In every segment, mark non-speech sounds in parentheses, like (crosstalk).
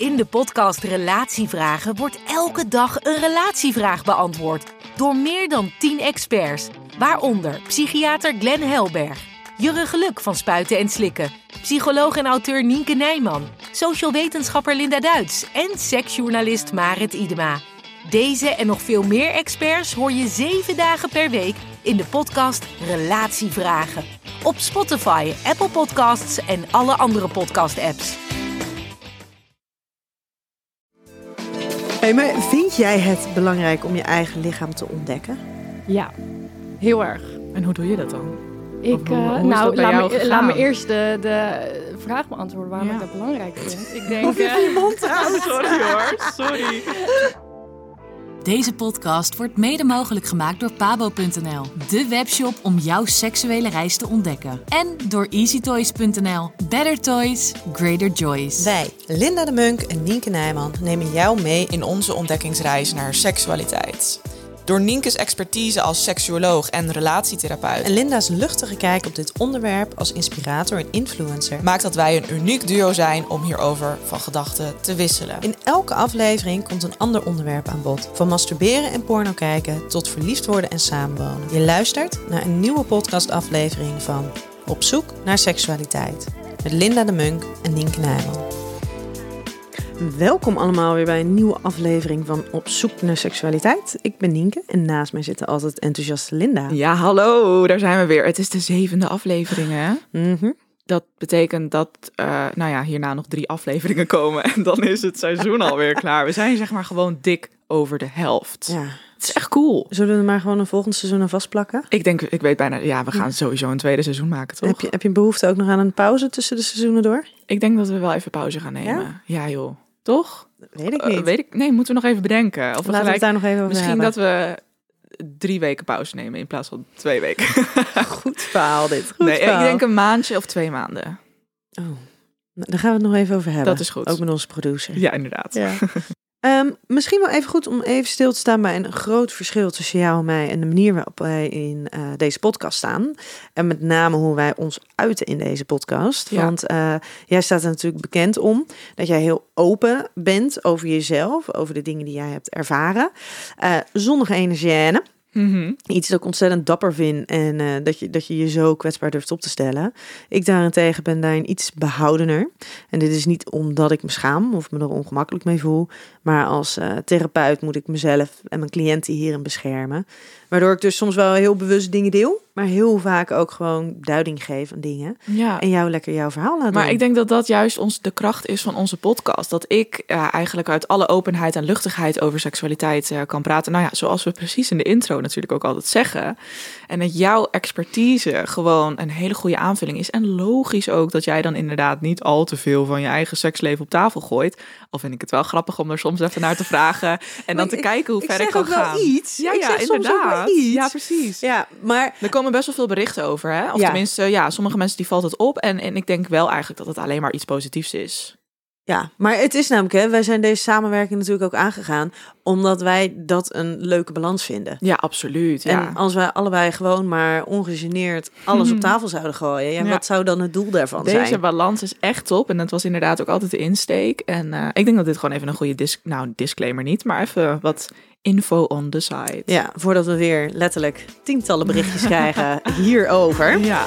In de podcast Relatievragen wordt elke dag een relatievraag beantwoord door meer dan 10 experts, waaronder psychiater Glenn Helberg, Jurre Geluk van Spuiten en Slikken, psycholoog en auteur Nienke Nijman, social wetenschapper Linda Duits en seksjournalist Marit Idema. Deze en nog veel meer experts hoor je 7 dagen per week in de podcast Relatievragen op Spotify, Apple Podcasts en alle andere podcast-apps. Hey, maar vind jij het belangrijk om je eigen lichaam te ontdekken? Ja, heel erg. En hoe doe je dat dan? Ik, Of hoe- eh, hoe nou, bij laat me, laat me eerst de, de vraag beantwoorden waarom Ja. ik dat belangrijk vind. Ik (laughs) denk, je eh, van je mond houdt. (laughs) Sorry hoor, sorry. Deze podcast wordt mede mogelijk gemaakt door pabo.nl, de webshop om jouw seksuele reis te ontdekken. En door easytoys.nl. Better toys, greater joys. Wij, Linda de Munk en Nienke Nijman, nemen jou mee in onze ontdekkingsreis naar seksualiteit. Door Nienke's expertise als seksuoloog en relatietherapeut en Linda's luchtige kijk op dit onderwerp als inspirator en influencer maakt dat wij een uniek duo zijn om hierover van gedachten te wisselen. In elke aflevering komt een ander onderwerp aan bod. Van masturberen en porno kijken tot verliefd worden en samenwonen. Je luistert naar een nieuwe podcastaflevering van Op zoek naar seksualiteit. Met Linda de Munk en Nienke Nijman. Welkom allemaal weer bij een nieuwe aflevering van Op zoek naar seksualiteit. Ik ben Nienke en naast mij zit altijd enthousiaste Linda. Ja, hallo, daar zijn we weer. Het is de zevende aflevering, hè? Mhm. Dat betekent dat, eh, nou ja, hierna nog drie afleveringen komen. En dan is het seizoen alweer (laughs) klaar. We zijn zeg maar gewoon dik over de helft. Ja. Het is echt cool. Zullen we maar gewoon een volgend seizoen aan vastplakken? Ik denk, ik weet bijna, ja, we gaan sowieso een tweede seizoen maken, toch? Heb je, heb je behoefte ook nog aan een pauze tussen de seizoenen door? Ik denk dat we wel even pauze gaan nemen. Ja, joh. Toch? Weet ik Eh, niet. weet ik, nee, moeten we nog even bedenken. Of we Laten we daar nog even over misschien hebben. dat we drie weken pauze nemen in plaats van twee weken. (laughs) Goed verhaal dit. Goed nee, ik denk een maandje of twee maanden. Oh. Nou, Daar gaan we het nog even over hebben. Dat is goed. Ook met onze producer. Ja, inderdaad. Ja. (laughs) Ehm, misschien wel even goed om even stil te staan bij een groot verschil tussen jou en mij en de manier waarop wij in eh, deze podcast staan. En met name hoe wij ons uiten in deze podcast. Ja. Want eh, jij staat er natuurlijk bekend om dat jij heel open bent over jezelf, over de dingen die jij hebt ervaren. Eh zonder Mhm. Iets dat ik ontzettend dapper vind en eh, dat, je, dat je je zo kwetsbaar durft op te stellen. Ik daarentegen ben daarin iets behoudener. En dit is niet omdat ik me schaam of me er ongemakkelijk mee voel. Maar als eh, therapeut moet ik mezelf en mijn cliënten hierin beschermen. Waardoor ik dus soms wel heel bewust dingen deel. Maar heel vaak ook gewoon duiding geef aan dingen. Ja. En jou lekker jouw verhaal laat Maar doen. ik denk dat dat juist ons de kracht is van onze podcast. Dat ik eh, eigenlijk uit alle openheid en luchtigheid over seksualiteit eh, kan praten. Nou ja, zoals we precies in de intro natuurlijk ook altijd zeggen. En dat jouw expertise gewoon een hele goede aanvulling is. En logisch ook dat jij dan inderdaad niet al te veel van je eigen seksleven op tafel gooit. Al vind ik het wel grappig om er soms even naar te vragen. En dan te ik- kijken hoe ik ver zeg ik kan gaan. iets. Ja, Ik ja, inderdaad. Ja, precies. Ja, maar Er komen best wel veel berichten over, hè? Of Ja. tenminste, ja, sommige mensen die valt het op. En, en ik denk wel eigenlijk dat het alleen maar iets positiefs is. Ja, maar het is namelijk, hè, wij zijn deze samenwerking natuurlijk ook aangegaan omdat wij dat een leuke balans vinden. Ja, absoluut. Ja. En als wij allebei gewoon maar ongegeneerd alles op (laughs) tafel zouden gooien, ja, Ja. wat zou dan het doel daarvan Deze zijn? balans is echt top. En dat was inderdaad ook altijd de insteek. En eh, ik denk dat dit gewoon even een goede dis nou, disclaimer niet, maar even wat info on the side. Ja, voordat we weer letterlijk tientallen berichtjes krijgen (laughs) hierover. Ja.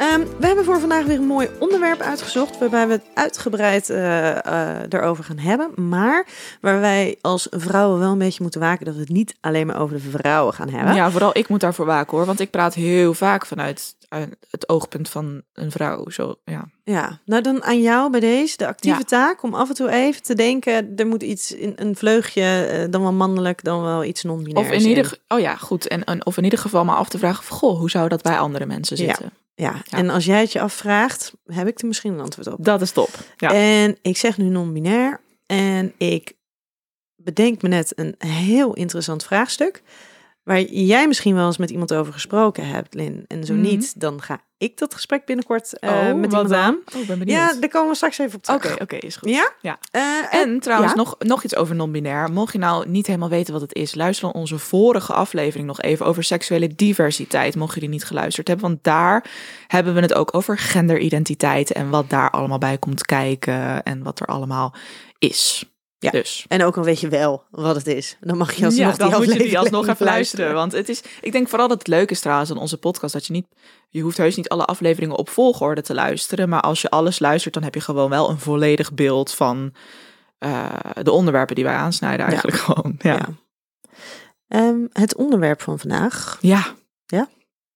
Ehm, we hebben voor vandaag weer een mooi onderwerp uitgezocht. Waarbij we het uitgebreid eh, eh, erover gaan hebben. Maar waar wij als vrouwen wel een beetje moeten waken dat we het niet alleen maar over de vrouwen gaan hebben. Ja, vooral ik moet daarvoor waken hoor. Want ik praat heel vaak vanuit eh, het oogpunt van een vrouw. Zo, ja. Ja, nou dan aan jou bij deze de actieve Ja. taak om af en toe even te denken. Er moet iets in een vleugje, eh, dan wel mannelijk, dan wel iets non-binair. Of in ieder ge- oh ja, goed. En, en, of in ieder geval maar af te vragen: van, goh, hoe zou dat bij andere mensen zitten? Ja, Ja. en als jij het je afvraagt, heb ik er misschien een antwoord op. Dat is top. Ja. En ik zeg nu non-binair. En ik bedenk me net een heel interessant vraagstuk. Waar jij misschien wel eens met iemand over gesproken hebt, Lin. En zo Mhm. niet, dan ga ik dat gesprek binnenkort eh, oh, met iemand aan. Oh, ben Ja, daar komen we straks even op Oké, terug. oké, is goed. Ja? Ja. Eh, En trouwens, ja? nog, nog iets over non-binair. Mocht je nou niet helemaal weten wat het is, luister dan onze vorige aflevering nog even over seksuele diversiteit. Mocht je die niet geluisterd hebben, want daar hebben we het ook over genderidentiteiten en wat daar allemaal bij komt kijken en wat er allemaal is. Ja. Dus En ook al weet je wel wat het is. Dan mag je alsnog ja, die moet je die alsnog even luisteren. Want het is, ik denk vooral dat het leuk is trouwens aan onze podcast dat je niet, je hoeft heus niet alle afleveringen op volgorde te luisteren, maar als je alles luistert, dan heb je gewoon wel een volledig beeld van eh, de onderwerpen die wij aansnijden eigenlijk (laughs) gewoon. Ja. Ja. Ehm, het onderwerp van vandaag. ja.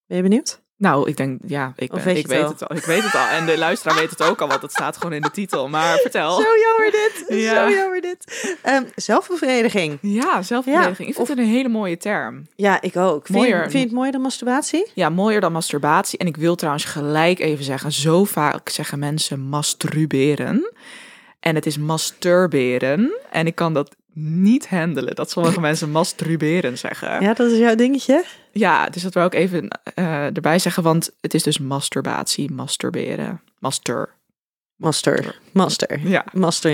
Ben je benieuwd? Nou, ik denk, ja, ik, ben, weet ik het weet al? het al. Ik weet het al. En de luisteraar weet het ook al, want het staat gewoon in de titel. Maar vertel. Zo jammer dit. (laughs) Ja. Zo jammer dit. Ehm, zelfbevrediging. Ja, zelfverdediging. Ja, ik vind het een hele mooie term. Ja, ik ook. Vind, je, vind je het mooier dan masturbatie? Ja, mooier dan masturbatie. En ik wil trouwens gelijk even zeggen, zo vaak zeggen mensen masturberen. En het is masturberen. En ik kan dat niet handelen, dat sommige (laughs) mensen masturberen zeggen. Ja, dat is jouw dingetje. Ja, dus dat wil ik even eh, erbij zeggen, want het is dus masturbatie, masturberen. Master. Master. Master. Ja. Master.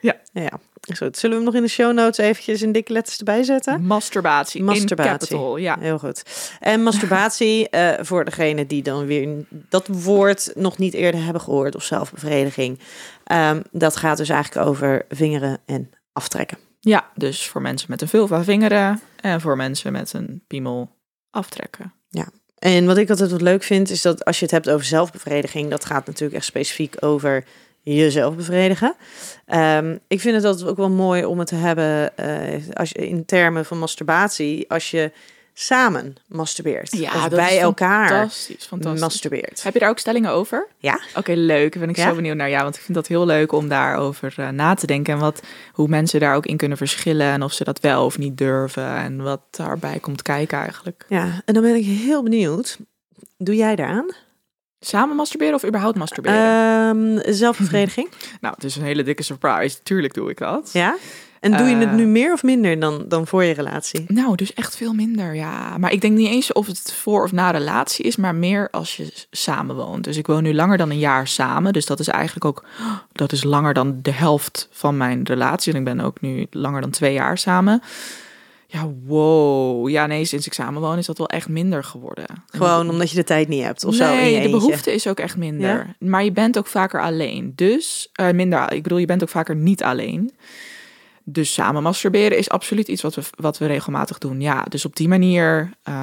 Ja. ja. Goed. Zullen we hem nog in de show notes eventjes in dikke letters erbij zetten? Masturbatie, Masturbatie. in capital, ja. Heel goed. En masturbatie, (laughs) eh, voor degene die dan weer dat woord nog niet eerder hebben gehoord, of zelfbevrediging. Ehm, dat gaat dus eigenlijk over vingeren en aftrekken. Ja, dus voor mensen met een vulva vingeren en voor mensen met een piemel aftrekken. En wat ik altijd wat leuk vind, is dat als je het hebt over zelfbevrediging, dat gaat natuurlijk echt specifiek over jezelf bevredigen. Ehm, ik vind het altijd ook wel mooi om het te hebben eh, als je, in termen van masturbatie, als je samen masturbeert. Ja, of dat bij is elkaar Fantastisch, fantastisch. masturbeert. Heb je daar ook stellingen over? Ja. Oké, leuk. Ben ik Ja? zo benieuwd naar jou, want ik vind dat heel leuk om daarover eh, na te denken. En wat, hoe mensen daar ook in kunnen verschillen en of ze dat wel of niet durven en wat daarbij komt kijken eigenlijk. Ja, en dan ben ik heel benieuwd. Doe jij daaraan? Samen masturberen of überhaupt masturberen? Zelfbevrediging? (laughs) nou, het is een hele dikke surprise. Tuurlijk doe ik dat. ja. En doe je het Eh. nu meer of minder dan, dan voor je relatie? Nou, dus echt veel minder, ja. Maar ik denk niet eens of het voor of na relatie is, maar meer als je samen woont. Dus ik woon nu langer dan een jaar samen. Dus dat is eigenlijk ook, dat is langer dan de helft van mijn relatie. En ik ben ook nu langer dan twee jaar samen. Ja, wow. Ja, nee, sinds ik samen woon is dat wel echt minder geworden. Gewoon omdat je de tijd niet hebt of zo nee, de behoefte is ook echt minder. Maar je bent ook vaker alleen. Dus, eh, minder, ik bedoel, je bent ook vaker niet alleen. Dus samen masturberen is absoluut iets wat we, wat we regelmatig doen. Ja, dus op die manier. eh,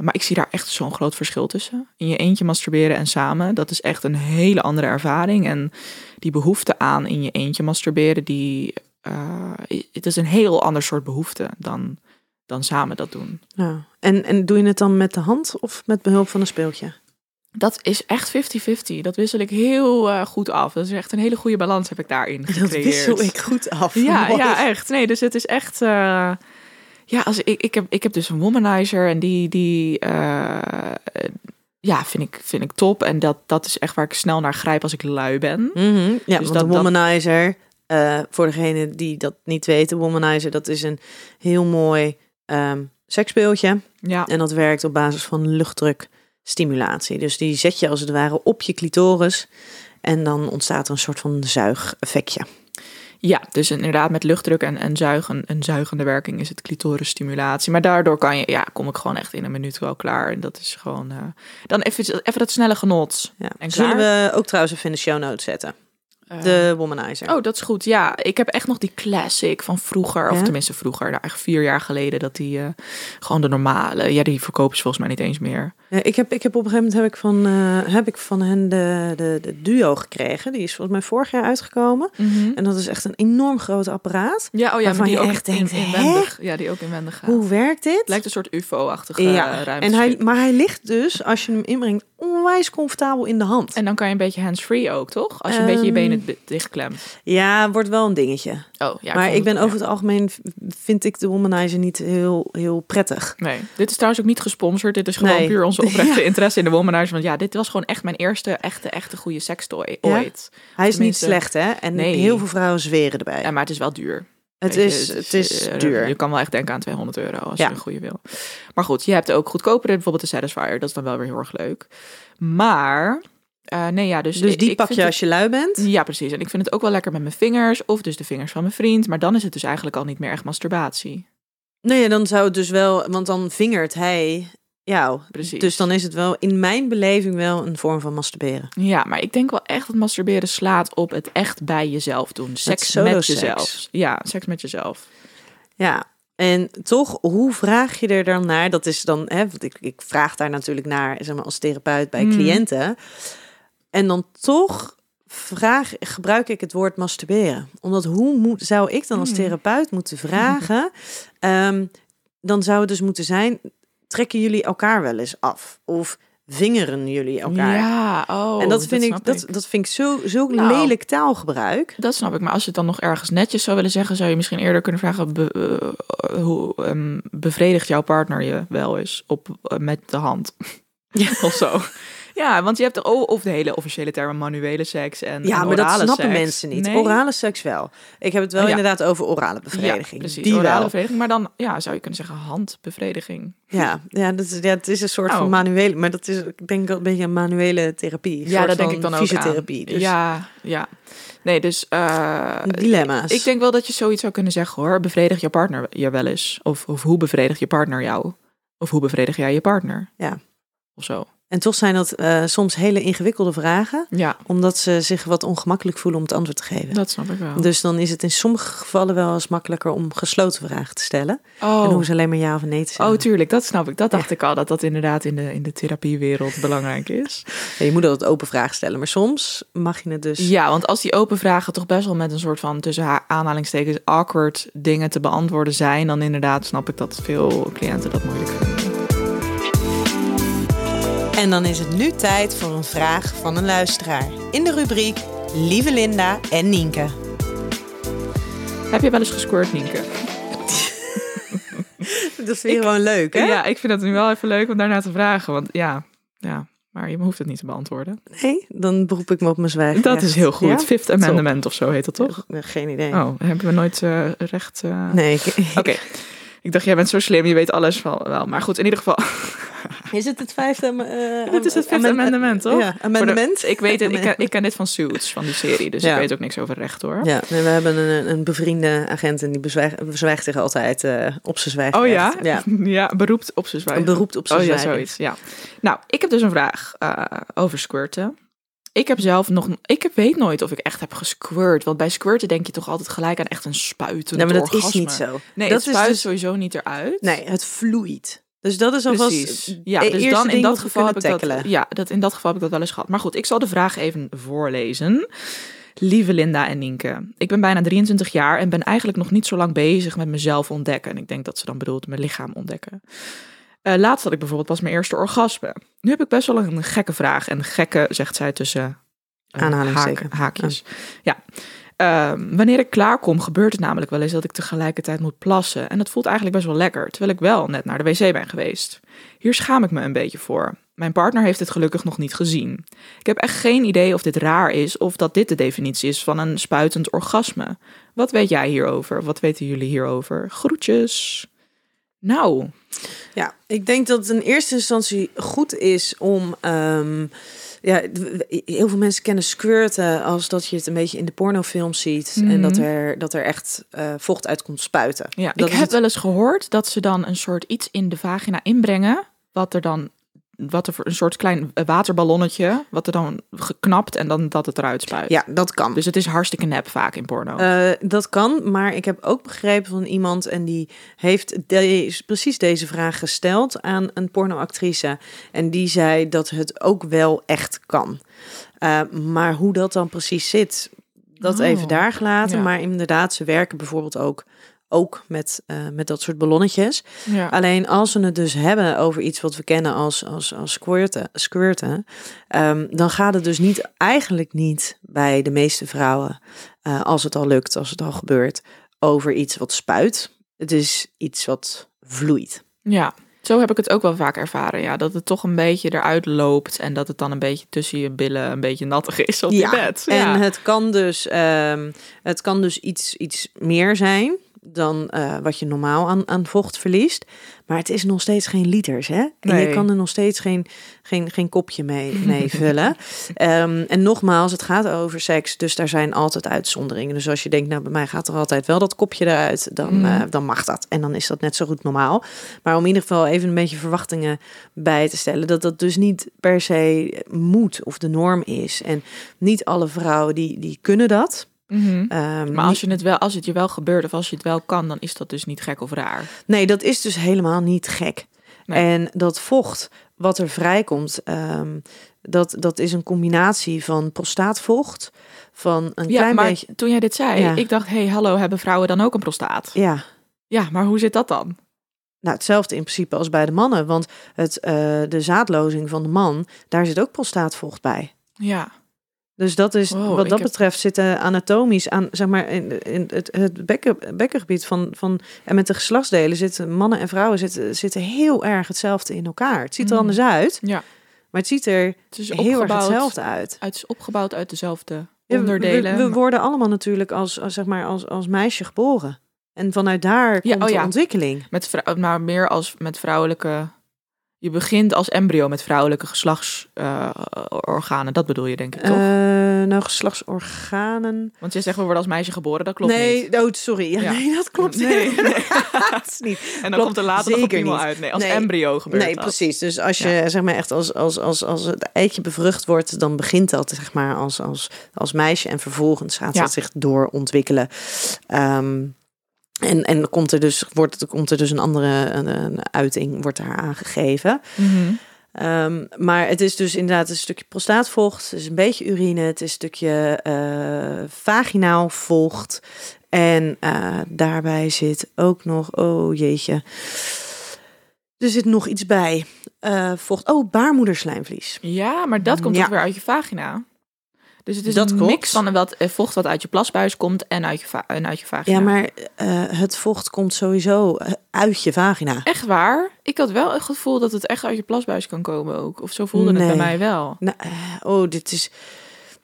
maar ik zie daar echt zo'n groot verschil tussen. In je eentje masturberen en samen. Dat is echt een hele andere ervaring. En die behoefte aan in je eentje masturberen, die. eh, het is een heel ander soort behoefte dan, dan samen dat doen. Ja. En, en doe je het dan met de hand of met behulp van een speeltje? Dat is echt 50-50. Dat wissel ik heel eh, goed af. Dat is echt een hele goede balans heb ik daarin gecreëerd. Dat wissel ik goed af. Ja, Mooi. ja, echt. Nee, dus het is echt... eh, ja, als ik, ik, heb, ik heb dus een womanizer en die... die eh, ja, vind ik, vind ik top. En dat, dat is echt waar ik snel naar grijp als ik lui ben. Mhm. Ja, Dus want dat- womanizer, voor degene die dat niet weten, womanizer, dat is een heel mooi ehm seksspeeltje. Ja, En dat werkt op basis van luchtdrukstimulatie. Dus die zet je als het ware op je clitoris. En dan ontstaat er een soort van zuigeffectje. ja dus inderdaad met luchtdruk en, en zuigen, een zuigende werking is het clitorisstimulatie. Maar daardoor kan je, ja, kom ik gewoon echt in een minuut wel klaar. En dat is gewoon... eh, dan even, even dat snelle genot. Ja. En Zullen we ook trouwens even in de show notes zetten. Eh, De womanizer. Oh, dat is goed. Ja, ik heb echt nog die classic van vroeger, of Ja? tenminste vroeger, nou, eigenlijk vier jaar geleden, dat die eh, gewoon de normale, ja, die verkopen ze volgens mij niet eens meer. Ja, ik, heb, ik heb op een gegeven moment heb ik van, eh, heb ik van hen de, de, de duo gekregen. Die is volgens mij vorig jaar uitgekomen. En dat is echt een enorm groot apparaat. Ja, oh ja, maar die ook echt hè? inwendig. Ja, die ook inwendig gaat. Hoe werkt dit? Lijkt een soort UFO-achtige ja, ruimte. en hij, maar hij ligt dus, als je hem inbrengt, onwijs comfortabel in de hand. En dan kan je een beetje hands-free ook, toch? Als je een beetje je Ehm, benen di- dichtklemt. Ja, wordt wel een dingetje. Oh, ja. maar ik ben het- over het algemeen, vind ik de womanizer niet heel, heel prettig. Nee, dit is trouwens ook niet gesponsord. Dit is gewoon Nee. puur onze oprechte interesse in de womanizer. Want ja, dit was gewoon echt mijn eerste echte, echte goede sekstoy Ja? ooit. Hij is niet slecht, hè? En nee. heel veel vrouwen zweren erbij. Ja, maar het is wel duur. het, je, is, het is eh, duur. Je kan wel echt denken aan 200 euro als Ja. je een goede wil. Maar goed, je hebt ook goedkopere, bijvoorbeeld de Satisfyer. Dat is dan wel weer heel erg leuk. Maar, eh, nee ja, dus... dus die ik pak je het- als je lui bent. Ja, precies. En ik vind het ook wel lekker met mijn vingers. Of dus de vingers van mijn vriend. Maar dan is het dus eigenlijk al niet meer echt masturbatie. Nee, dan zou het dus wel, want dan vingert hij jou. Precies. Dus dan is het wel in mijn beleving wel een vorm van masturberen. Ja, maar ik denk wel echt dat masturberen slaat op het echt bij jezelf doen. Seks met jezelf. Ja, seks met jezelf. Ja. En toch, hoe vraag je er dan naar? Dat is dan, hè, want ik, ik vraag daar natuurlijk naar, zeg maar, als therapeut bij Mm. cliënten. En dan toch vraag, gebruik ik het woord masturberen. Omdat hoe moet, zou ik dan als Mm. therapeut moeten vragen? (laughs) Ehm, dan zou het dus moeten zijn, trekken jullie elkaar wel eens af? Of vingeren jullie elkaar? Ja, oh. en dat vind ik, dat, dat vind ik zo, zo Nou. lelijk taalgebruik. Dat snap ik. Maar als je het dan nog ergens netjes zou willen zeggen, zou je misschien eerder kunnen vragen: be- eh, hoe ehm, bevredigt jouw partner je wel eens op, eh, met de hand? (laughs) of zo. Ja, want je hebt de, oh, of de hele officiële termen manuele seks en Ja, en maar dat snappen seks. mensen niet. Nee. Orale seks wel. Ik heb het wel Oh, ja. inderdaad over orale Ja, bevrediging. precies. Die orale wel. bevrediging. Maar dan ja, zou je kunnen zeggen handbevrediging. Ja, ja, dat is, ja, het is een soort Oh. van manuele, maar dat is ik denk een beetje een manuele therapie. Een Ja, dat denk ik dan ook fysiotherapie. Dus Ja, ja. Nee, dus eh, dilemma's. ik denk wel dat je zoiets zou kunnen zeggen hoor. Bevredigt je partner je wel eens? Of, of hoe bevredigt je partner jou? Of hoe bevredig jij je partner? Ja. Of zo. En toch zijn dat eh, soms hele ingewikkelde vragen, Ja, omdat ze zich wat ongemakkelijk voelen om het antwoord te geven. dat snap ik wel. Dus dan is het in sommige gevallen wel eens makkelijker om gesloten vragen te stellen. En oh. hoeven ze alleen maar ja of nee te zeggen. oh, tuurlijk, dat snap ik. Dat dacht ik al, dat dat inderdaad in de, in de therapiewereld belangrijk is. Ja, je moet altijd open vragen stellen, maar soms mag je het dus... Ja, want als die open vragen toch best wel met een soort van tussen ha- aanhalingstekens awkward dingen te beantwoorden zijn, dan inderdaad snap ik dat veel cliënten dat moeilijk vinden. En dan is het nu tijd voor een vraag van een luisteraar. In de rubriek Lieve Linda en Nienke. Heb je wel eens gesquirt, Nienke? (laughs) Dat vind je gewoon leuk, hè? Ja, ik vind het nu wel even leuk om daarna te vragen. Want ja, ja, maar je hoeft het niet te beantwoorden. Nee, dan beroep ik me op mijn zwijgen. Dat is heel goed. Ja? Fifth Amendment of zo heet dat toch? Eh, Geen idee. Oh, hebben we nooit eh, recht... eh, Nee, ik- Oké. (laughs) Ik dacht, jij bent zo slim, je weet alles van wel. Maar goed, in ieder geval. (laughs) Is het het vijfde eh, (laughs) Dit is het Fifth Amendment, toch? Ja, amendement. De- ik weet het, ik ken, ik ken dit van Suits, van die serie. Dus Ja. ik weet ook niks over recht hoor. Ja, nee, we hebben een, een bevriende agent en die bezwijgt, bezwijgt zich altijd eh, op zijn zwijgen. Oh ja? Ja, (laughs) ja, beroept op zijn zwijgen. beroept op zijn Oh ja, zoiets, ja. Nou, ik heb dus een vraag eh, over squirten. Ik heb zelf nog... Ik weet nooit of ik echt heb gesquirt. Want bij squirten denk je toch altijd gelijk aan echt een spuitend Nee, maar dat orgasme. is niet zo. Nee, dat het spuit is dus, sowieso niet eruit. Nee, het vloeit. Dus dat is alvast Precies. Ja, dus dan in dat geval heb ik dat. Ja, dat in dat geval heb ik dat wel eens gehad. Maar goed, ik zal de vraag even voorlezen. Lieve Linda en Nienke, ik ben bijna 23 jaar en ben eigenlijk nog niet zo lang bezig met mezelf ontdekken. En ik denk dat ze dan bedoelt mijn lichaam ontdekken. Eh, laatst had ik bijvoorbeeld pas mijn eerste orgasme. Nu heb ik best wel een gekke vraag. En gekke zegt zij tussen Aanhalingstekens. haak- haakjes. Ja. Ehm, wanneer ik klaar kom, gebeurt het namelijk wel eens dat ik tegelijkertijd moet plassen. En dat voelt eigenlijk best wel lekker, terwijl ik wel net naar de wc ben geweest. Hier schaam ik me een beetje voor. Mijn partner heeft het gelukkig nog niet gezien. Ik heb echt geen idee of dit raar is of dat dit de definitie is van een spuitend orgasme. Wat weet jij hierover? Wat weten jullie hierover? Groetjes. Nou, Ja, ik denk dat het in eerste instantie goed is om. ehm, ja, heel veel mensen kennen squirten als dat je het een beetje in de pornofilms ziet. En dat Mhm. er, dat er echt eh, vocht uit komt spuiten. ja, Dat ik heb het- wel eens gehoord dat ze dan een soort iets in de vagina inbrengen, wat er dan wat er voor een soort klein waterballonnetje, wat er dan geknapt en dan dat het eruit spuit. Ja, dat kan. Dus het is hartstikke nep vaak in porno. Eh, dat kan, maar ik heb ook begrepen van iemand en die heeft precies deze vraag gesteld aan een pornoactrice. En die zei dat het ook wel echt kan. Uh, maar hoe dat dan precies zit, dat Oh, even daar gelaten. ja. Maar inderdaad, ze werken bijvoorbeeld ook, ook met, eh, met dat soort ballonnetjes. ja. Alleen als we het dus hebben over iets wat we kennen als, als, als squirten, squirten ehm, dan gaat het dus niet, eigenlijk niet bij de meeste vrouwen, eh, als het al lukt, als het al gebeurt, over iets wat spuit. Het is iets wat vloeit. ja, zo heb ik het ook wel vaak ervaren. Ja, dat het toch een beetje eruit loopt en dat het dan een beetje tussen je billen een beetje nattig is op je bed. En ja. het kan dus, ehm, het kan dus iets, iets meer zijn dan eh, wat je normaal aan, aan vocht verliest. Maar het is nog steeds geen liters, hè? En je kan er nog steeds geen, geen, geen kopje mee, (laughs) mee vullen. Ehm, en nogmaals, het gaat over seks, dus daar zijn altijd uitzonderingen. Dus als je denkt, nou, bij mij gaat er altijd wel dat kopje eruit, dan, Mhm. eh, dan mag dat. En dan is dat net zo goed normaal. Maar om in ieder geval even een beetje verwachtingen bij te stellen, dat dat dus niet per se moet of de norm is. En niet alle vrouwen die, die kunnen dat. Ehm, Maar als, je het wel, als het je wel gebeurt of als je het wel kan, dan is dat dus niet gek of raar. Nee, dat is dus helemaal niet gek. Nee. En dat vocht wat er vrijkomt, ehm, dat, dat is een combinatie van prostaatvocht, van een Ja, klein maar beetje... toen jij dit zei, Ja. ik dacht, hey, hallo, hebben vrouwen dan ook een prostaat? Ja, Ja, maar hoe zit dat dan? nou hetzelfde in principe als bij de mannen. Want het, eh, de zaadlozing van de man, daar zit ook prostaatvocht bij. Ja, Dus dat is, Wow, wat dat heb- betreft, zitten anatomisch aan, zeg maar, in, in het, het bekken, bekkengebied van, van, en met de geslachtsdelen zitten mannen en vrouwen zitten, zitten heel erg hetzelfde in elkaar. Het ziet er Mm. anders uit, ja. maar het ziet er Het is heel erg hetzelfde uit. uit, is opgebouwd uit dezelfde Ja, we- onderdelen. We, worden allemaal natuurlijk als, als, zeg maar, als, als meisje geboren. En vanuit daar Ja, komt oh de ja. ontwikkeling. Met maar meer als met vrouwelijke. Je begint als embryo met vrouwelijke geslachtsorganen. dat bedoel je, denk ik, toch? Eh, nou, geslachtsorganen. Want je zegt we worden als meisje geboren, dat klopt nee, niet. oh, sorry. Ja, Ja. (laughs) Nee, dat klopt Nee, niet. nee. (laughs) dat is niet. En dan klopt komt er later nog opnieuw uit. Nee, als Nee. embryo gebeurt Nee, dat. precies. Dus als je zeg maar echt als, als, als, als het eitje bevrucht wordt, dan begint dat zeg maar als, als, als meisje en vervolgens gaat dat zich doorontwikkelen. Ehm en, en komt er dus, wordt, komt er dus een andere een, een uiting wordt daar aangegeven. Mhm. Ehm, maar het is dus inderdaad een stukje prostaatvocht, het is een beetje urine, het is een stukje eh, vaginaal vocht. En eh, daarbij zit ook nog, oh jeetje, er zit nog iets bij. Eh, vocht, oh, baarmoederslijmvlies. Ja, maar dat komt Ja. toch weer uit je vagina. Dus het is Dat een klopt. mix van wat eh, vocht wat uit je plasbuis komt en uit je, va- en uit je vagina. Ja, maar eh, het vocht komt sowieso eh, uit je vagina. Echt waar? Ik had wel het gevoel dat het echt uit je plasbuis kan komen ook. Of zo voelde het bij mij wel. Nou, oh, dit is.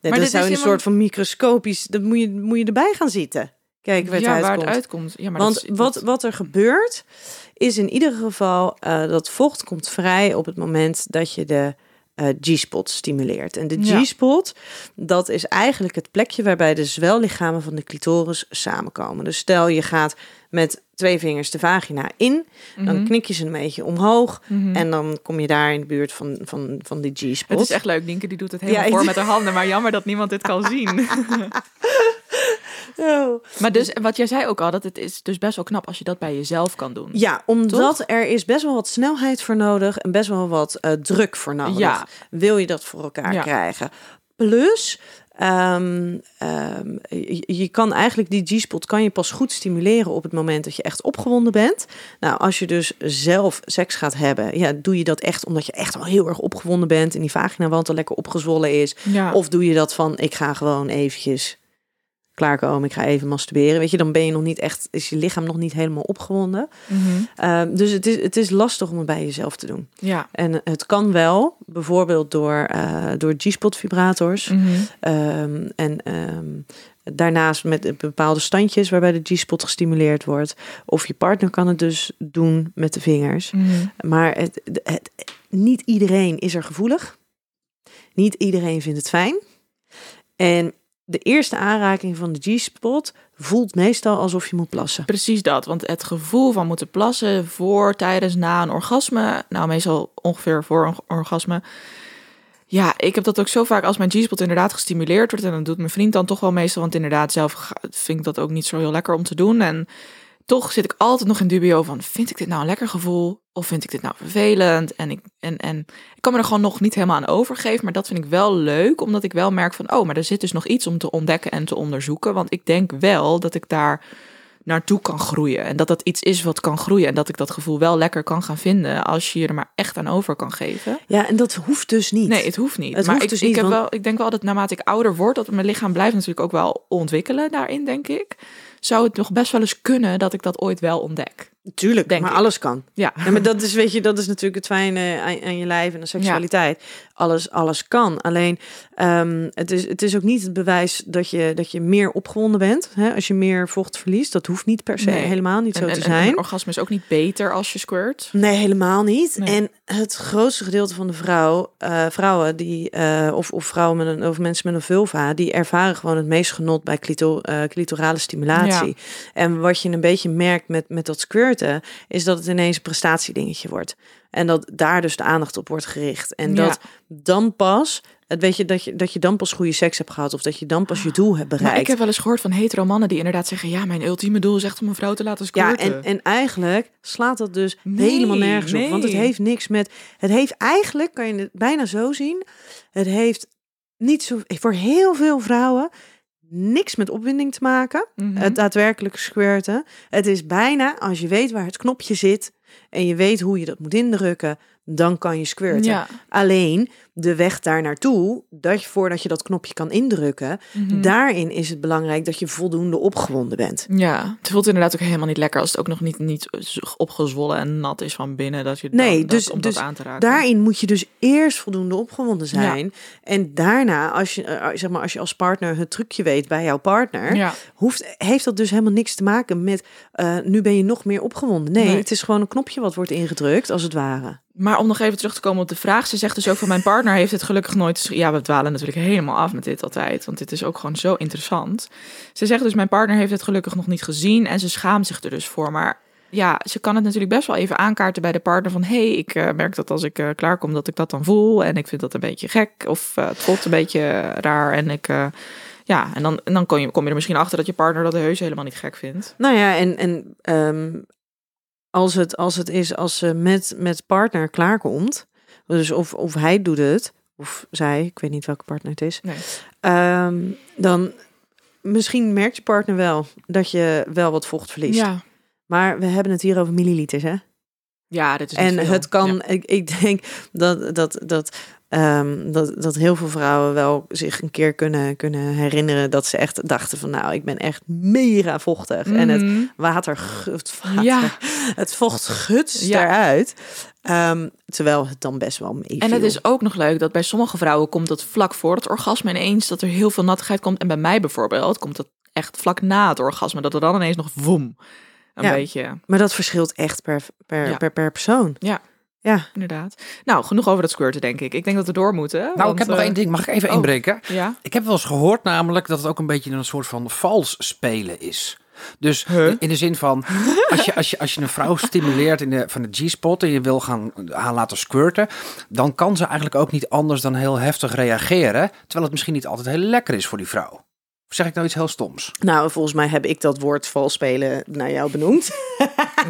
Maar dat dit zou is een helemaal- soort van microscopisch. Dat moet je, moet je erbij gaan zitten. Kijk waar het ja, waar uitkomt. het uitkomt. Ja, maar Want is- wat, wat er gebeurt, is in ieder geval eh, dat vocht komt vrij op het moment dat je de eh, G-spot stimuleert. En de Ja. G-spot, dat is eigenlijk het plekje waarbij de zwellichamen van de clitoris samenkomen. Dus stel je gaat met twee vingers de vagina in, dan Mhm. knik je ze een beetje omhoog Mhm. en dan kom je daar in de buurt van, van, van die G-spot. Het is echt leuk. Nienke die doet het helemaal Ja, voor met haar handen. Maar jammer dat niemand dit kan (laughs) zien. (laughs) Oh. maar dus, wat jij zei ook al, dat het is dus best wel knap als je dat bij jezelf kan doen. Ja, omdat er is best wel wat snelheid voor nodig en best wel wat eh, druk voor nodig. Ja. Wil je dat voor elkaar Ja. krijgen? Plus, ehm, ehm, je, je kan eigenlijk die G-spot kan je pas goed stimuleren op het moment dat je echt opgewonden bent. Nou, als je dus zelf seks gaat hebben, ja, doe je dat echt omdat je echt wel heel erg opgewonden bent en die vaginawand al lekker opgezwollen is. Ja. Of doe je dat van, ik ga gewoon eventjes klaarkomen, ik ga even masturberen. Weet je, dan ben je nog niet echt, is je lichaam nog niet helemaal opgewonden. Mhm. Ehm, dus het is, het is lastig om het bij jezelf te doen. Ja. En het kan wel, bijvoorbeeld door, eh, door G-spot vibrators. Mhm. Ehm, en ehm, daarnaast met bepaalde standjes waarbij de G-spot gestimuleerd wordt. Of je partner kan het dus doen met de vingers. Mhm. Maar het, het, niet iedereen is er gevoelig. Niet iedereen vindt het fijn. En de eerste aanraking van de G-spot voelt meestal alsof je moet plassen. Precies dat, want het gevoel van moeten plassen voor, tijdens, na een orgasme, nou meestal ongeveer voor een orgasme. Ja, ik heb dat ook zo vaak als mijn G-spot inderdaad gestimuleerd wordt. En dan doet mijn vriend dan toch wel meestal, want inderdaad zelf vind ik dat ook niet zo heel lekker om te doen. En toch zit ik altijd nog in dubio van, vind ik dit nou een lekker gevoel? Of vind ik dit nou vervelend? En ik, en, en ik kan me er gewoon nog niet helemaal aan overgeven. Maar dat vind ik wel leuk, omdat ik wel merk van... oh, maar er zit dus nog iets om te ontdekken en te onderzoeken. Want ik denk wel dat ik daar naartoe kan groeien. En dat dat iets is wat kan groeien. En dat ik dat gevoel wel lekker kan gaan vinden... als je je er maar echt aan over kan geven. Ja, en dat hoeft dus niet. Nee, het hoeft niet. Het maar hoeft ik, dus ik, niet, heb want- wel, ik denk wel dat naarmate ik ouder word... dat mijn lichaam blijft natuurlijk ook wel ontwikkelen daarin, denk ik. Zou het nog best wel eens kunnen dat ik dat ooit wel ontdek. Tuurlijk, Denk maar ik. alles kan. Ja. Ja, maar dat is, weet je, dat is natuurlijk het fijne aan, aan je lijf en de seksualiteit. Alles, alles kan. Alleen, ehm, het, is, het is ook niet het bewijs dat je, dat je meer opgewonden bent. Hè? Als je meer vocht verliest, dat hoeft niet per se Nee. helemaal niet zo en, te zijn. en orgasme is ook niet beter als je squirt. Nee, helemaal niet. Nee. En het grootste gedeelte van de vrouw, eh, vrouwen die, eh, of, of vrouwen met een, of mensen met een vulva, die ervaren gewoon het meest genot bij clito, eh, clitorale stimulatie. En wat je een beetje merkt met, met dat is dat het ineens een prestatiedingetje wordt. En dat daar dus de aandacht op wordt gericht. En Ja. dat dan pas, het weet je, dat je, dat je dan pas goede seks hebt gehad, of dat je dan pas je doel hebt bereikt. Maar ik heb wel eens gehoord van hetero mannen die inderdaad zeggen... ja, mijn ultieme doel is echt om een vrouw te laten Ja, squirten. en, en eigenlijk slaat dat dus Nee, helemaal nergens op. Want het heeft niks met. Het heeft eigenlijk, kan je het bijna zo zien. Het heeft niet zo. Voor heel veel vrouwen niks met opwinding te maken. Mhm. Het daadwerkelijk squirten. Het is bijna, als je weet waar het knopje zit. en je weet hoe je dat moet indrukken. dan kan je squirten. Ja. Alleen de weg daar naartoe, dat je voordat je dat knopje kan indrukken. Mhm. daarin is het belangrijk dat je voldoende opgewonden bent. Ja, het voelt inderdaad ook helemaal niet lekker als het ook nog niet, niet opgezwollen en nat is van binnen. Dat je Nee, dan, dus- om dus dat aan te raken. Daarin moet je dus eerst voldoende opgewonden zijn. En daarna, als je, eh, zeg maar, als je als partner het trucje weet bij jouw partner, Ja. hoeft, heeft dat dus helemaal niks te maken met eh, nu ben je nog meer opgewonden. Nee, Nee. het is gewoon een knopje wat wordt ingedrukt, als het ware. Maar om nog even terug te komen op de vraag. Ze zegt dus ook van mijn partner heeft het gelukkig nooit... Ja, we dwalen natuurlijk helemaal af met dit altijd. Want dit is ook gewoon zo interessant. Ze zegt dus mijn partner heeft het gelukkig nog niet gezien. En ze schaamt zich er dus voor. Maar ja, ze kan het natuurlijk best wel even aankaarten bij de partner. Van hé, hey, ik eh, merk dat als ik eh, klaarkom dat ik dat dan voel. En ik vind dat een beetje gek. Of eh, het een beetje raar. En ik... ja, en dan, en dan kom, je, kom je er misschien achter dat je partner dat heus helemaal niet gek vindt. Nou ja, en, en ehm, als, het, als het is als ze met, met partner klaarkomt, dus of, of hij doet het, of zij, ik weet niet welke partner het is, Nee. ehm, dan misschien merkt je partner wel dat je wel wat vocht verliest. Ja, Maar we hebben het hier over milliliters, hè? ja dit is En veel. het kan, Ja. ik, ik denk dat, dat, dat, ehm, dat, dat heel veel vrouwen wel zich een keer kunnen, kunnen herinneren dat ze echt dachten van nou, ik ben echt mega vochtig. En het Mhm. water, het, water Ja. het vocht gutst Ja. eruit. Ehm, terwijl het dan best wel meeviel. En het is ook nog leuk dat bij sommige vrouwen komt dat vlak voor het orgasme ineens dat er heel veel nattigheid komt. En bij mij bijvoorbeeld komt dat echt vlak na het orgasme. Dat er dan ineens nog woem. Een Ja. beetje. Maar dat verschilt echt per, per, Ja. per, per persoon. Ja. Ja. Inderdaad. Nou, genoeg over dat squirten, denk ik. Ik denk dat we door moeten. Nou, want, ik heb nog eh, één ding. Mag ik even oh. inbreken? Ja. Ik heb wel eens gehoord namelijk dat het ook een beetje een soort van vals spelen is. Dus Huh? in de zin van, als je, als je, als je een vrouw stimuleert in de, van de G-spot en je wil gaan haar laten squirten, dan kan ze eigenlijk ook niet anders dan heel heftig reageren. Terwijl het misschien niet altijd heel lekker is voor die vrouw. Of zeg ik nou iets heel stoms? Nou, volgens mij heb ik dat woord vals spelen naar jou benoemd.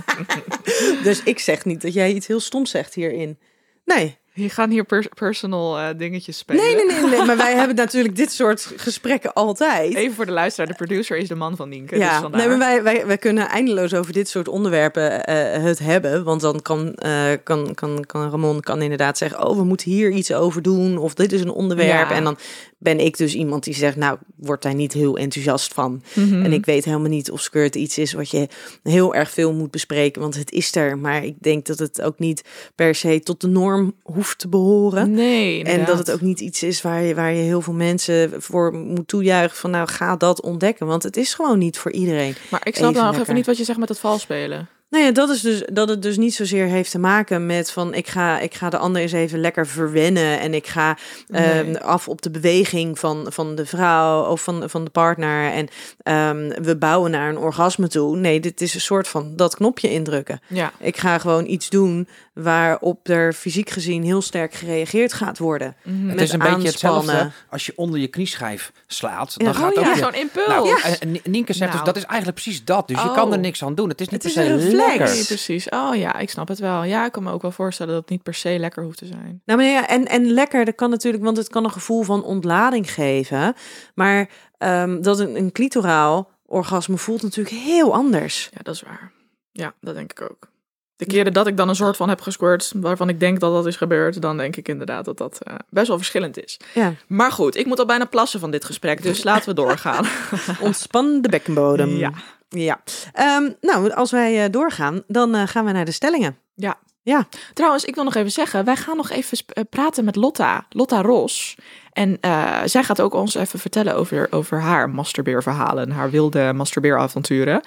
(laughs) dus ik zeg niet dat jij iets heel stoms zegt hierin. Nee. Je gaan hier pers- personal eh, dingetjes spelen. Nee, nee, nee, nee. Maar wij (laughs) hebben natuurlijk dit soort gesprekken altijd. Even voor de luisteraar. De producer is de man van Nienke. dus Ja, vandaar. nee, maar wij, wij, wij kunnen eindeloos over dit soort onderwerpen eh, het hebben. Want dan kan, eh, kan, kan, kan Ramon kan inderdaad zeggen... oh, we moeten hier iets over doen. Of dit is een onderwerp. Ja. En dan ben ik dus iemand die zegt... nou, wordt daar niet heel enthousiast van. Mhm. En ik weet helemaal niet of skirt iets is... wat je heel erg veel moet bespreken. Want het is er. Maar ik denk dat het ook niet per se tot de norm hoeft te behoren. Nee, En dat het ook niet iets is waar je, waar je heel veel mensen voor moet toejuichen. Van nou, ga dat ontdekken. Want het is gewoon niet voor iedereen. Maar ik snap nou even niet wat je zegt met het vals spelen. Nou ja, dat is dus dat het dus niet zozeer heeft te maken met van ik ga, ik ga de ander eens even lekker verwennen en ik ga ehm, Nee. af op de beweging van, van de vrouw of van, van de partner en ehm, we bouwen naar een orgasme toe. Nee, dit is een soort van dat knopje indrukken. Ja. Ik ga gewoon iets doen waarop er fysiek gezien heel sterk gereageerd gaat worden. Mhm. Het is een beetje hetzelfde als je onder je knieschijf slaat. Ja. Dan Oh gaat Oh ja, zo'n impuls. Nou, en- en Nienke zegt Nou. dus, dat is eigenlijk precies dat. Dus je Oh. kan er niks aan doen. Het is niet Het per is se lekker. Nee, precies. Oh ja, ik snap het wel. Ja, ik kan me ook wel voorstellen dat het niet per se lekker hoeft te zijn. Nou, maar ja, en, en lekker, dat kan natuurlijk, want het kan een gevoel van ontlading geven. Maar ehm, dat een, een clitoraal orgasme voelt natuurlijk heel anders. Ja, dat is waar. Ja, dat denk ik ook. De keren dat ik dan een soort van heb gesquirt, waarvan ik denk dat dat is gebeurd, dan denk ik inderdaad dat dat eh, best wel verschillend is. Ja, Maar goed, ik moet al bijna plassen van dit gesprek, dus laten we doorgaan. (laughs) ontspan de bekkenbodem. Ja. Ja. Ehm, nou, als wij eh, doorgaan, dan eh, gaan we naar de stellingen. Ja. Ja. Trouwens, ik wil nog even zeggen, wij gaan nog even eh, praten met Lotta, Lotta Ros. En zij gaat ook ons even vertellen over, over haar masturbeerverhalen, haar wilde masturbeeravonturen.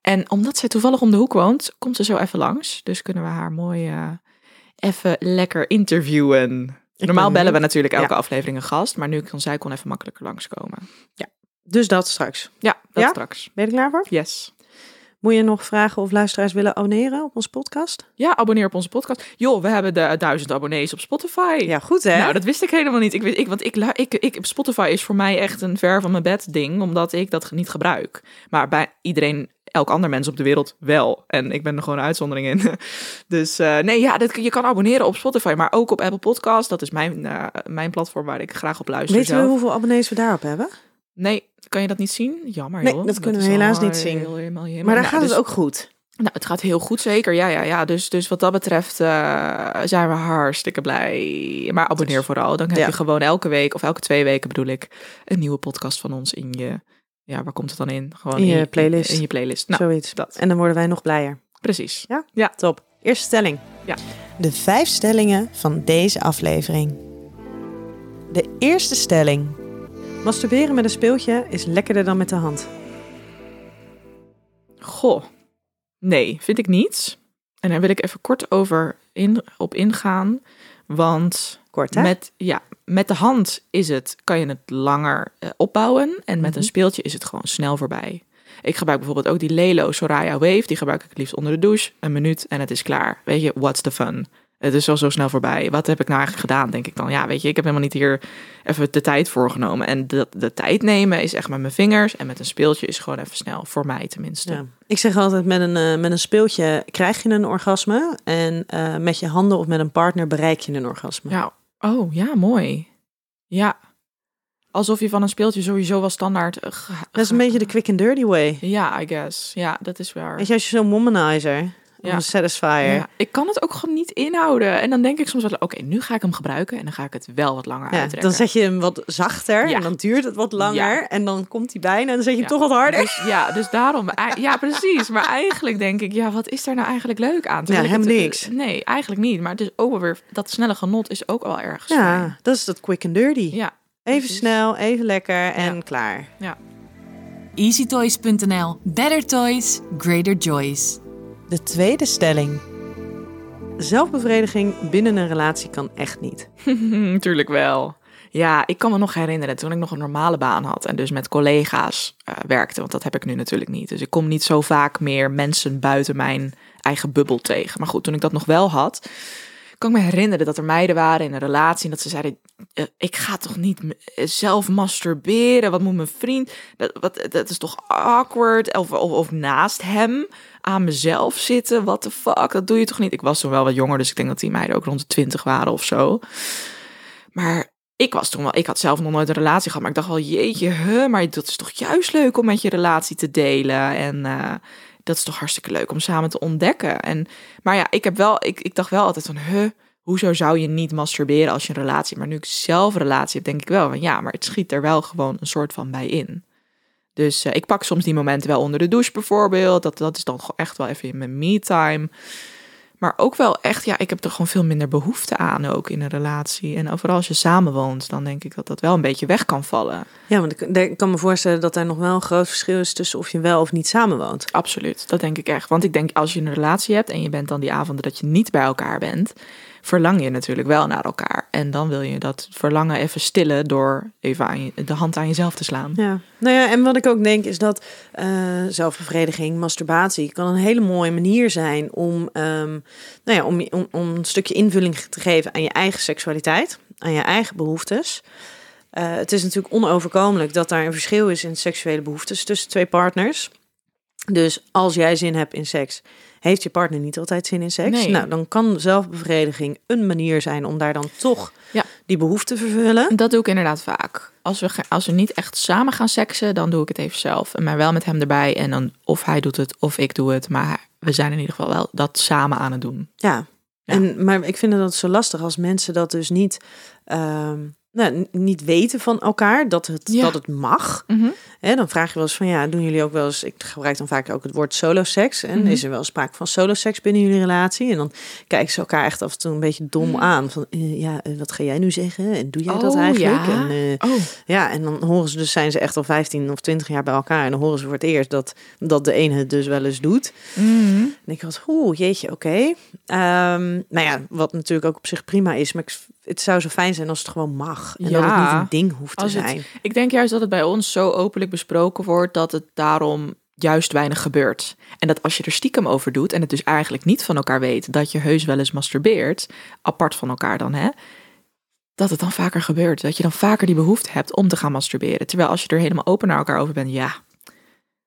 En omdat zij toevallig om de hoek woont, komt ze zo even langs. Dus kunnen we haar mooi even lekker interviewen. Normaal bellen we natuurlijk elke Ja. aflevering een gast, maar nu kon zij kon even makkelijker langskomen. Dus dat straks. Ja, dat Ja? straks. Ben je er klaar voor? Yes. Moet je nog vragen of luisteraars willen abonneren op onze podcast? Ja, abonneer op onze podcast. Joh, we hebben de duizend abonnees op Spotify. Ja, goed hè? Nou, dat wist ik helemaal niet. Ik, weet- ik, want ik, ik, ik, Spotify is voor mij echt een ver van mijn bed ding, omdat ik dat niet gebruik. Maar bij iedereen, elk ander mens op de wereld wel. En ik ben er gewoon een uitzondering in. (laughs) Dus eh, nee, ja, dat, je kan abonneren op Spotify, maar ook op Apple Podcast. Dat is mijn, eh, mijn platform waar ik graag op luister. Weten we zelf. hoeveel abonnees we daarop hebben? Nee, kan je dat niet zien? Jammer, Nee, joh. dat kunnen we helaas niet zien. heel- helemaal- helemaal- Maar daar nou, gaat dus- het ook goed. nou, het gaat heel goed, zeker. Ja, ja, ja. Dus, dus wat dat betreft eh, zijn we hartstikke blij. Maar abonneer vooral. Dan heb Ja. je gewoon elke week, of elke twee weken bedoel ik, een nieuwe podcast van ons in je... Ja, waar komt het dan in? Gewoon In je playlist. In je playlist. Nou, Zoiets. dat. En dan worden wij nog blijer. precies. Top. Eerste stelling. Ja. De vijf stellingen van deze aflevering. De eerste stelling. Masturberen met een speeltje is lekkerder dan met de hand. Goh. Nee, vind ik niet. En daar wil ik even kort over in, op ingaan. Want Kort hè? Met, ja, met de hand is het, kan je het langer eh, opbouwen. En met Mhm. een speeltje is het gewoon snel voorbij. Ik gebruik bijvoorbeeld ook die Lelo Soraya Wave. Die gebruik ik het liefst onder de douche. Een minuut en het is klaar. Weet je, what's the fun? Het is al zo snel voorbij. Wat heb ik nou eigenlijk gedaan, denk ik dan? Ja, weet je, ik heb helemaal niet hier even de tijd voor genomen. En de, de tijd nemen is echt met mijn vingers. En met een speeltje is gewoon even snel. Voor mij tenminste. Ja. Ik zeg altijd, met een, eh, met een speeltje krijg je een orgasme. En eh, met je handen of met een partner bereik je een orgasme. Ja, oh ja, mooi. Ja. Alsof je van een speeltje sowieso wel standaard... eh, Dat is een beetje de quick and dirty way. Ja, I guess. Ja, dat is waar. Weet je, als je zo'n womanizer Ja. een satisfier. Ja, ik kan het ook gewoon niet inhouden. En dan denk ik soms wel, oké, nu ga ik hem gebruiken en dan ga ik het wel wat langer Ja, dan zet je hem wat zachter Ja. en dan duurt het wat langer. Ja. En dan komt hij bijna en dan zet je hem Ja. toch wat harder. Dus, ja, dus daarom, ja precies. Maar eigenlijk denk ik, ja, wat is daar nou eigenlijk leuk aan? Terwijl Ja, het- helemaal niks. Nee, eigenlijk niet. Maar het is ook wel weer, dat snelle genot is ook wel ergens Ja, fijn. dat is dat quick and dirty. Ja, even precies. snel, even lekker en Ja. klaar. EasyToys.nl. Better toys, greater joys. De tweede stelling. Zelfbevrediging binnen een relatie kan echt niet. (laughs) Tuurlijk wel. Ja, ik kan me nog herinneren toen ik nog een normale baan had en dus met collega's eh, werkte, want dat heb ik nu natuurlijk niet. Dus ik kom niet zo vaak meer mensen buiten mijn eigen bubbel tegen. Maar goed, toen ik dat nog wel had, kan ik me herinneren dat er meiden waren in een relatie en dat ze zeiden: eh, Ik ga toch niet zelf masturberen? Wat moet mijn vriend? Dat, wat, dat is toch awkward? Of, of, of naast hem aan mezelf zitten? What the fuck? Dat doe je toch niet? Ik was toen wel wat jonger, dus ik denk dat die meiden ook rond de twintig waren of zo. Maar ik was toen wel, ik had zelf nog nooit een relatie gehad, maar ik dacht wel, jeetje, huh, maar dat is toch juist leuk om met je relatie te delen. En eh, dat is toch hartstikke leuk om samen te ontdekken. En, maar ja, ik heb wel, ik, ik dacht wel altijd van, huh, hoezo zou je niet masturberen als je een relatie? Maar nu ik zelf een relatie heb, denk ik wel van, ja, maar het schiet er wel gewoon een soort van bij in. Dus eh, ik pak soms die momenten wel onder de douche bijvoorbeeld. Dat, dat is dan gewoon echt wel even in mijn me-time. Maar ook wel echt, ja, ik heb er gewoon veel minder behoefte aan ook in een relatie. En overal als je samenwoont, dan denk ik dat dat wel een beetje weg kan vallen. Ja, want ik, ik kan me voorstellen dat er nog wel een groot verschil is tussen of je wel of niet samenwoont. Absoluut, dat denk ik echt. Want ik denk als je een relatie hebt en je bent dan die avonden dat je niet bij elkaar bent, verlang je natuurlijk wel naar elkaar. En dan wil je dat verlangen even stillen door even de hand aan jezelf te slaan. Ja, nou ja, en wat ik ook denk is dat uh, zelfbevrediging, masturbatie kan een hele mooie manier zijn om, um, nou ja, om, om, om een stukje invulling te geven aan je eigen seksualiteit, aan je eigen behoeftes. Uh, het is natuurlijk onoverkomelijk dat daar een verschil is in seksuele behoeftes tussen twee partners. Dus als jij zin hebt in seks, heeft je partner niet altijd zin in seks? Nee. Nou, dan kan zelfbevrediging een manier zijn om daar dan toch Ja. die behoefte te vervullen. Dat doe ik inderdaad vaak. Als we, als we niet echt samen gaan seksen, dan doe ik het even zelf. En Maar wel met hem erbij. En dan of hij doet het of ik doe het. Maar we zijn in ieder geval wel dat samen aan het doen. Ja. Ja. En, maar ik vind dat zo lastig als mensen dat dus niet, ehm, nou, niet weten van elkaar, dat het, Ja. dat het mag. Hè, dan vraag je wel eens van, ja, doen jullie ook wel eens... Ik gebruik dan vaak ook het woord solo-seks. En Mhm. is er wel sprake van solo-seks binnen jullie relatie? En dan kijken ze elkaar echt af en toe een beetje dom Mhm. aan. Van, eh, ja, eh, wat ga jij nu zeggen? En doe jij dat Oh, eigenlijk? ja. En, eh, Oh, ja, en dan horen ze dus, zijn ze echt al 15 of 20 jaar bij elkaar. En dan horen ze voor het eerst dat, dat de ene het dus wel eens doet. En ik was, oeh, jeetje, oké. Ehm, nou ja, wat natuurlijk ook op zich prima is. Maar ik, het zou zo fijn zijn als het gewoon mag. En dat het Ja. niet een ding hoeft te Als het- zijn. Ik denk juist dat het bij ons zo openlijk besproken wordt dat het daarom juist weinig gebeurt. En dat als je er stiekem over doet en het dus eigenlijk niet van elkaar weet dat je heus wel eens masturbeert, apart van elkaar dan hè, dat het dan vaker gebeurt. Dat je dan vaker die behoefte hebt om te gaan masturberen. Terwijl als je er helemaal open naar elkaar over bent, ja,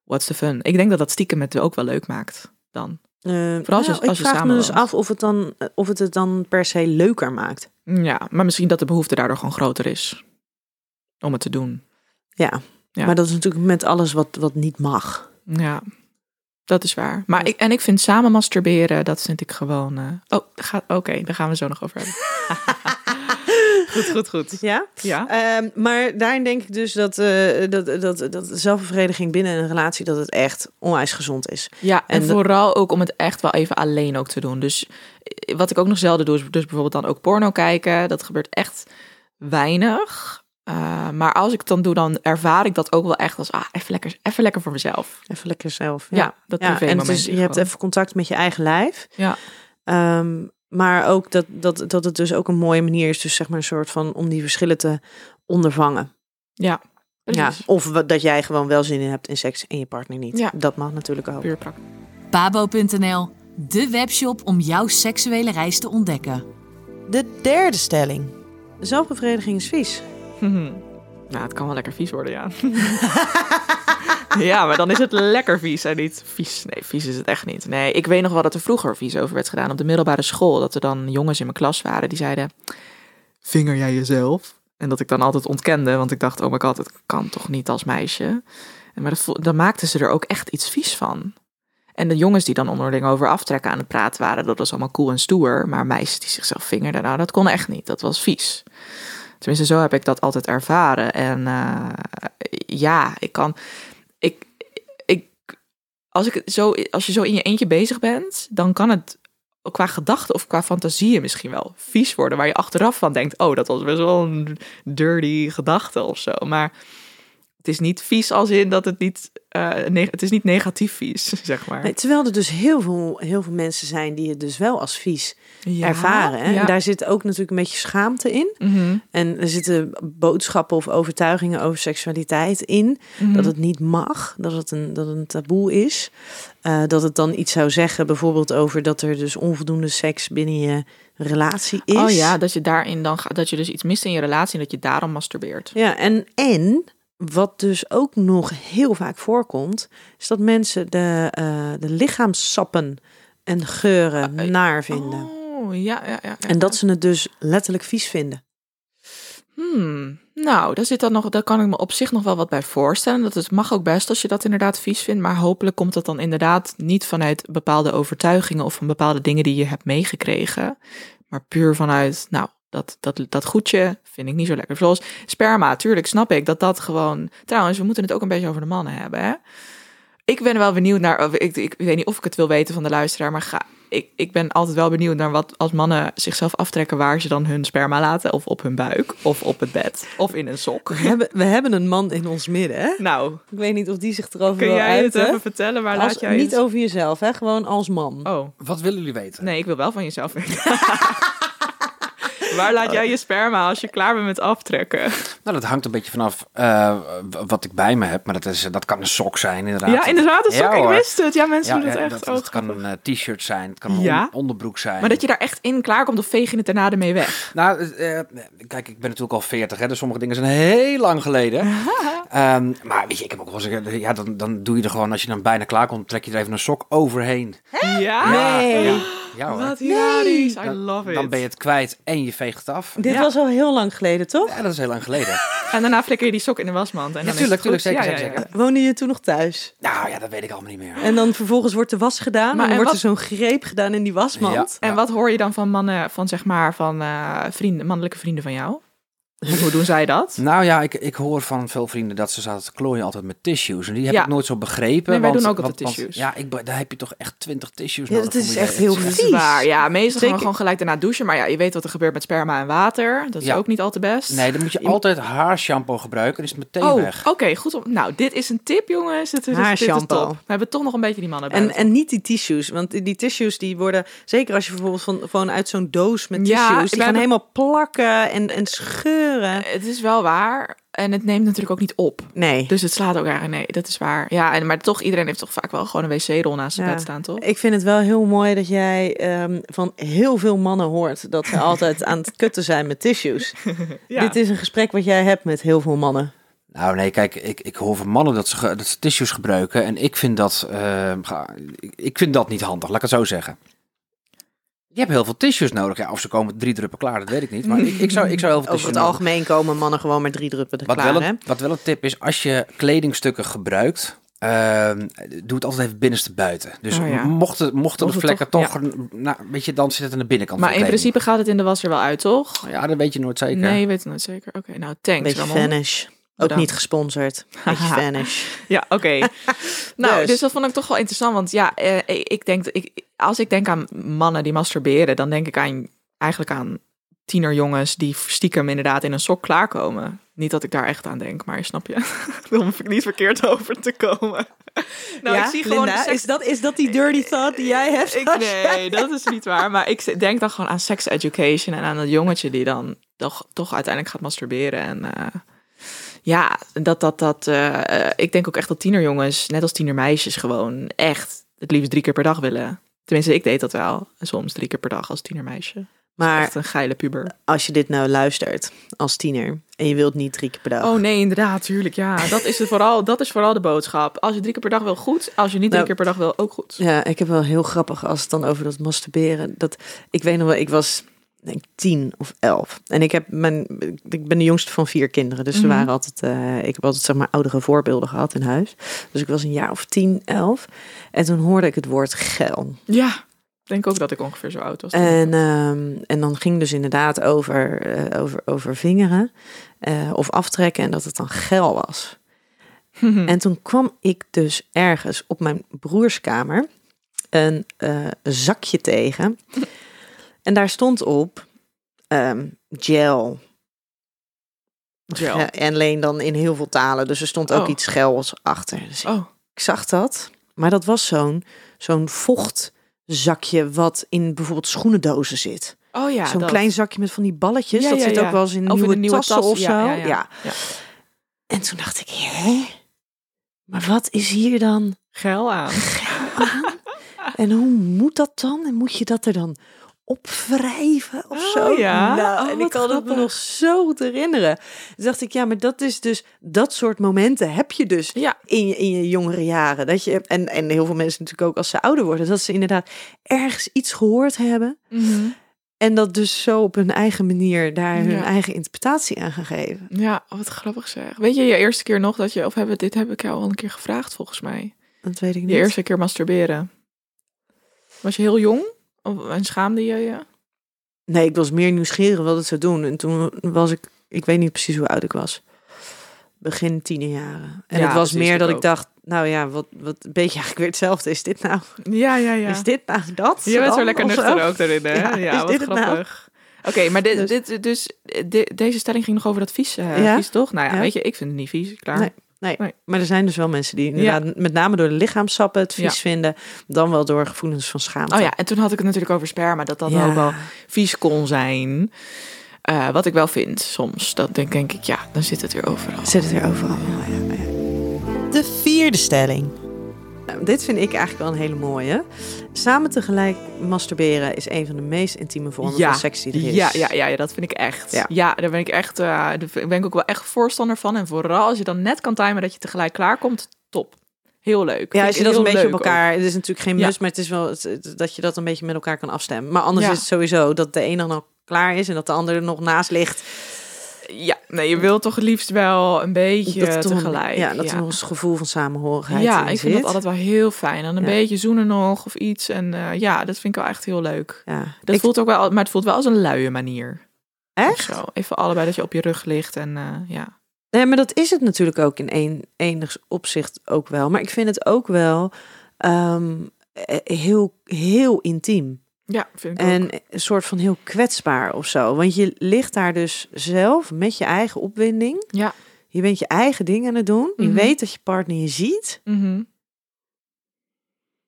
what's the fun? Ik denk dat dat stiekem het ook wel leuk maakt dan. Eh, Vooral als je- nou, als ik je vraag me dus af of het, dan, of het het dan per se leuker maakt. Ja, maar misschien dat de behoefte daardoor gewoon groter is om het te doen. Ja, Ja. maar dat is natuurlijk met alles wat, wat niet mag. Ja, dat is waar. Maar ik, en ik vind samen masturberen, dat vind ik gewoon. eh, Oh, oké, daar gaan we zo nog over hebben. (laughs) goed, goed, goed. Ja? Ja. Ehm, maar daarin denk ik dus dat, eh, dat, dat, dat zelfbevrediging binnen een relatie... dat het echt onwijs gezond is. Ja, en, En vooral ook om het echt wel even alleen ook te doen. Dus eh, wat ik ook nog zelden doe, is dus bijvoorbeeld dan ook porno kijken. Dat gebeurt echt weinig. Eh, maar als ik het dan doe, dan ervaar ik dat ook wel echt als ah, even lekker, even lekker voor mezelf. Even lekker zelf. Ja, dat ja, en het is, privé-momentje je hebt even contact met je eigen lijf. Ja. Ehm, maar ook dat, dat, dat het dus ook een mooie manier is, dus zeg maar een soort van om die verschillen te ondervangen. Ja, Ja, of dat jij gewoon wel zin in hebt in seks en je partner niet. Ja. Dat mag natuurlijk ook. Puur praktisch. Pabo.nl, de webshop om jouw seksuele reis te ontdekken. De derde stelling. Zelfbevrediging is vies. (laughs) Nou, het kan wel lekker vies worden, ja. (laughs) ja, maar dan is het lekker vies en niet vies. Nee, vies is het echt niet. Nee, ik weet nog wel dat er vroeger vies over werd gedaan op de middelbare school. Dat er dan jongens in mijn klas waren die zeiden... Vinger jij jezelf? En dat ik dan altijd ontkende, want ik dacht, oh my god, het kan toch niet als meisje? En Maar dat, dan maakten ze er ook echt iets vies van. En de jongens die dan onderling over aftrekken aan het praten waren, dat was allemaal cool en stoer. Maar meisjes die zichzelf vingerden, nou, dat kon echt niet. Dat was vies. Tenminste, zo heb ik dat altijd ervaren. En eh, ja, ik kan. Ik, ik, als, ik zo, als je zo in je eentje bezig bent, dan kan het qua gedachten of qua fantasieën misschien wel vies worden. Waar je achteraf van denkt: oh, dat was best wel een dirty gedachte of zo. Maar het is niet vies als in dat het niet. ne- het is niet negatief vies, (laughs) zeg maar. Nee, terwijl er dus heel veel, heel veel mensen zijn die het dus wel als vies Ja, ervaren. Hè? ja. En daar zit ook natuurlijk een beetje schaamte in. Mhm, En er zitten boodschappen of overtuigingen over seksualiteit in. mhm. Dat het niet mag, dat het een, dat het een taboe is. Eh, dat het dan iets zou zeggen, bijvoorbeeld over dat er dus onvoldoende seks binnen je relatie is. Oh ja, dat je daarin dan gaat, dat je dus iets mist in je relatie en dat je daarom masturbeert. Ja, en, en wat dus ook nog heel vaak voorkomt, is dat mensen de, eh, de lichaamssappen en geuren Eh, naar vinden. Oh, ja, ja, ja. ja. En dat ze het dus letterlijk vies vinden. Hmm, nou, daar zit dan nog, daar kan ik me op zich nog wel wat bij voorstellen. Dat het mag ook best als je dat inderdaad vies vindt, maar hopelijk komt dat dan inderdaad niet vanuit bepaalde overtuigingen of van bepaalde dingen die je hebt meegekregen, maar puur vanuit, nou, dat, dat, dat goedje vind ik niet zo lekker. Zoals sperma, tuurlijk snap ik dat dat gewoon. Trouwens, we moeten het ook een beetje over de mannen hebben, hè? Ik ben wel benieuwd naar. Ik, ik weet niet of ik het wil weten van de luisteraar, maar ga. ik, ik ben altijd wel benieuwd naar wat als mannen zichzelf aftrekken waar ze dan hun sperma laten. Of op hun buik, of op het bed, of in een sok. We hebben, we hebben een man in ons midden, hè? Nou, Ik weet niet of die zich erover kun wil jij het even vertellen? Waar Als- laat jij niet het- over jezelf, hè? Gewoon als man. Oh, Wat willen jullie weten? nee, ik wil wel van jezelf weten. (laughs) waar laat jij je sperma als je klaar bent met aftrekken? Nou, dat hangt een beetje vanaf eh, w- wat ik bij me heb. Maar dat, is, dat kan een sok zijn, inderdaad. Ja, inderdaad, een sok. Ja, ik wist het. Ja, mensen Ja, doen ja, het dat, echt. dat Oh, kan een eh, t-shirt zijn, het kan een Ja? on- onderbroek zijn. Maar dat je daar echt in klaar komt of veeg je het daarna ermee weg? Nou, eh, eh, kijk, ik ben natuurlijk al 40, hè, dus sommige dingen zijn heel lang geleden. (laughs) Ehm, maar weet je, ik heb ook wel eens, eh, ja, dan, dan doe je er gewoon, als je dan bijna klaar komt, trek je er even een sok overheen. Ja? Ja, ja, ja hoor. Wat hilarisch. I Dan- love it. Dan ben je het kwijt en je veegt het af. Dit Ja. was al heel lang geleden, toch? Ja, dat is heel lang geleden. (laughs) En daarna flikker je die sok in de wasmand. En dan tuurlijk, is het goed. tuurlijk, zeker, Ja, zeker, ja, zeker. Woonde je toen nog thuis? Nou ja, dat weet ik allemaal niet meer. En dan vervolgens wordt de was gedaan. Maar en wordt er zo'n greep gedaan in die wasmand. Ja. ja. En wat hoor je dan van mannen, van zeg maar, van eh, vrienden, mannelijke vrienden van jou? (laughs) Hoe, doen zij dat? Nou ja, ik, ik hoor van veel vrienden dat ze zaten te klooien altijd met tissues. En die heb Ja. ik nooit zo begrepen. Nee, wij want- doen ook altijd want- tissues. Ja, ik, daar heb je toch echt twintig tissues Ja, nodig. dat is echt heel het Dat is- is waar. Ja, meestal gaan Zeker. we gewoon gelijk daarna douchen. Maar ja, je weet wat er gebeurt met sperma en water. Dat is Ja. ook niet al te best. Nee, dan moet je altijd haarshampoo gebruiken. Dan is het meteen Oh, weg. oké, goed. om- Nou, dit is een tip, jongens. Dit is, dit is. We hebben toch nog een beetje die mannen bij. En, en niet die tissues, want die- tissues die worden, zeker als je bijvoorbeeld van, gewoon uit zo'n doos met Ja, tissues, die gaan hebben- helemaal plakken en, en scheuren. Het is wel waar. En het neemt natuurlijk ook niet op. Nee, Dus het slaat ook eigenlijk, nee, dat is waar. Ja, en, maar toch, iedereen heeft toch vaak wel gewoon een wc-rol naast zijn Ja. bed staan, toch? ik vind het wel heel mooi dat jij ehm, van heel veel mannen hoort dat ze altijd aan het kutten zijn met tissues. (laughs) Ja. Dit is een gesprek wat jij hebt met heel veel mannen. Nou nee, kijk, ik, ik hoor van mannen dat ze, dat ze tissues gebruiken. En ik vind dat, eh, ik- ik vind dat niet handig, laat ik het zo zeggen. Je hebt heel veel tissues nodig. Ja, of ze komen drie druppen klaar, dat weet ik niet. Maar ik, ik, zou, ik zou heel veel (laughs) Over het nodig- algemeen komen mannen gewoon met drie druppen er Wat klaar, wel, hè? wat wel een tip is, als je kledingstukken gebruikt, ehm, doe het altijd even binnenste buiten. Dus Oh ja. mochten, mochten Mocht de vlekken toch- toch, nou, weet je, dan zit het aan de binnenkant Maar van in principe gaat het in de was er wel uit, toch? Ja, dat weet je nooit zeker. Nee, je weet het nooit zeker. Oké, nou, thanks, Beetje Ramon. vanish. Ook niet gesponsord. Beetje vanish. (laughs) Ja, oké. (laughs) nou, Dus. dus. dat vond ik toch wel interessant. Want ja, eh, ik denk, ik, als ik denk aan mannen die masturberen, dan denk ik aan, eigenlijk aan tienerjongens die stiekem inderdaad in een sok klaarkomen. Niet dat ik daar echt aan denk, maar snap je? (laughs) Om niet verkeerd over te komen. Nou, ja, ik zie gewoon... Linda, de seks- is, dat, is dat die dirty thought die jij hebt? Ik, nee, dat is niet waar. Maar ik denk dan gewoon aan sex education en aan dat jongetje die dan toch, toch uiteindelijk gaat masturberen. En eh, ja, dat, dat, dat, eh, eh, ik denk ook echt dat tienerjongens, net als tienermeisjes, gewoon echt het liefst drie keer per dag willen. Tenminste, ik deed dat wel. Soms drie keer per dag als tienermeisje. Maar Echt een geile puber. als je dit nou luistert als tiener en je wilt niet drie keer per dag. Oh nee, inderdaad, tuurlijk. Ja, dat is, het vooral, dat is vooral de boodschap. Als je drie keer per dag wil, goed. Als je niet drie Nou, keer per dag wil, ook goed. Ja, ik heb wel heel grappig als het dan over dat masturberen. Dat, ik weet nog wel, ik was denk tien of elf. En ik, heb mijn, ik ben de jongste van vier kinderen. Dus Mhm. er waren altijd, eh, ik heb altijd zeg maar oudere voorbeelden gehad in huis. Dus ik was een jaar of tien, elf. En toen hoorde ik het woord geil. Ja, ik denk ook dat ik ongeveer zo oud was. En, ehm, en dan ging dus inderdaad over, eh, over, over vingeren eh, of aftrekken en dat het dan geil was. En toen kwam ik dus ergens op mijn broerskamer een zakje tegen. (laughs) En daar stond op ehm, gel. Gel. En alleen dan in heel veel talen. Dus er stond ook Oh. iets gels achter. Dus Oh, ik zag dat. Maar dat was zo'n zo'n vochtzakje wat in bijvoorbeeld schoenendozen zit. oh ja. zo'n klein zakje met van die balletjes. Ja, dat ja, zit ja. ook wel eens in Of in nieuwe, nieuwe tassen tas, of zo. ja. En toen dacht ik, hè? Maar wat is hier dan Geil aan. aan? en hoe moet dat dan? En moet je dat er dan opwrijven of Oh, zo? ja. Nou, Oh, en ik kan het me nog zo herinneren. Dus dacht ik, ja, maar dat is dus dat soort momenten heb je dus Ja. in je, in je jongere jaren. Dat je, en, en heel veel mensen natuurlijk ook als ze ouder worden, dat ze inderdaad ergens iets gehoord hebben. Mhm. En dat dus zo op hun eigen manier daar hun Ja. eigen interpretatie aan gaan geven. Ja, wat grappig zeg. Weet je je eerste keer nog dat je, of hebben dit heb ik jou al een keer gevraagd volgens mij. Dat weet ik niet. Je eerste keer masturberen. Was je heel jong? Of, en schaamde je je? Nee, ik was meer nieuwsgierig wat het zou doen. En toen was ik, ik weet niet precies hoe oud ik was. Begin tienerjaren. En Ja, het was meer dat ik dacht, nou ja, wat, wat een beetje eigenlijk weer hetzelfde. Is dit nou, Ja, ja, ja. is dit nou dat? Je bent zo lekker nuchter ook erin, hè? Ja, wat nou? grappig. Oké, maar dit, Dus- dit, dus de- deze stelling ging nog over dat vies, eh, Ja. vies toch? Nou ja, Ja. weet je, ik vind het niet vies, klaar. Nee. Nee, Nee. maar er zijn dus wel mensen die inderdaad met name door de lichaamsappen het vies Ja. vinden, dan wel door gevoelens van schaamte. Oh ja, en toen had ik het natuurlijk over sperma, dat dat Ja. ook wel vies kon zijn. Eh, wat ik wel vind soms. Dat denk, denk ik, ja, dan zit het weer overal. Zit het er overal. Ja, ja, ja. De vierde stelling. Nou, Dit vind ik eigenlijk wel een hele mooie. Samen tegelijk masturberen is een van de meest intieme vormen Ja. van seks die er is. Ja, ja, ja, ja, dat vind ik echt. Ja. Ja, daar ben ik echt, eh, daar ben ik ook wel echt voorstander van. En vooral als je dan net kan timen dat je tegelijk klaarkomt, top. Heel leuk. Ja, als je dat een beetje op ook. elkaar... Het is natuurlijk geen Ja. must, maar het is wel het- dat je dat een beetje met elkaar kan afstemmen. Maar anders is het sowieso dat de ene nog klaar is en dat de andere er nog naast ligt. Ja, nee, je wilt toch het liefst wel een beetje dat toch een- tegelijk. ja, dat ja. er het gevoel van samenhorigheid Ja, ik vind dat altijd wel heel fijn. En een Ja. beetje zoenen nog of iets. En eh, ja, dat vind ik wel echt heel leuk. Ja. Dat Ik- voelt ook wel, maar het voelt wel als een luie manier. Echt? zo. Even allebei dat je op je rug ligt en eh, ja. Nee, maar dat is het natuurlijk ook in een, enig opzicht ook wel. Maar ik vind het ook wel ehm, eh, heel, heel intiem. Ja, vind ik ook. En een soort van heel kwetsbaar of zo. Want je ligt daar dus zelf met je eigen opwinding. Ja. Je bent je eigen ding aan het doen. Je Mhm. weet dat je partner je ziet. Mhm.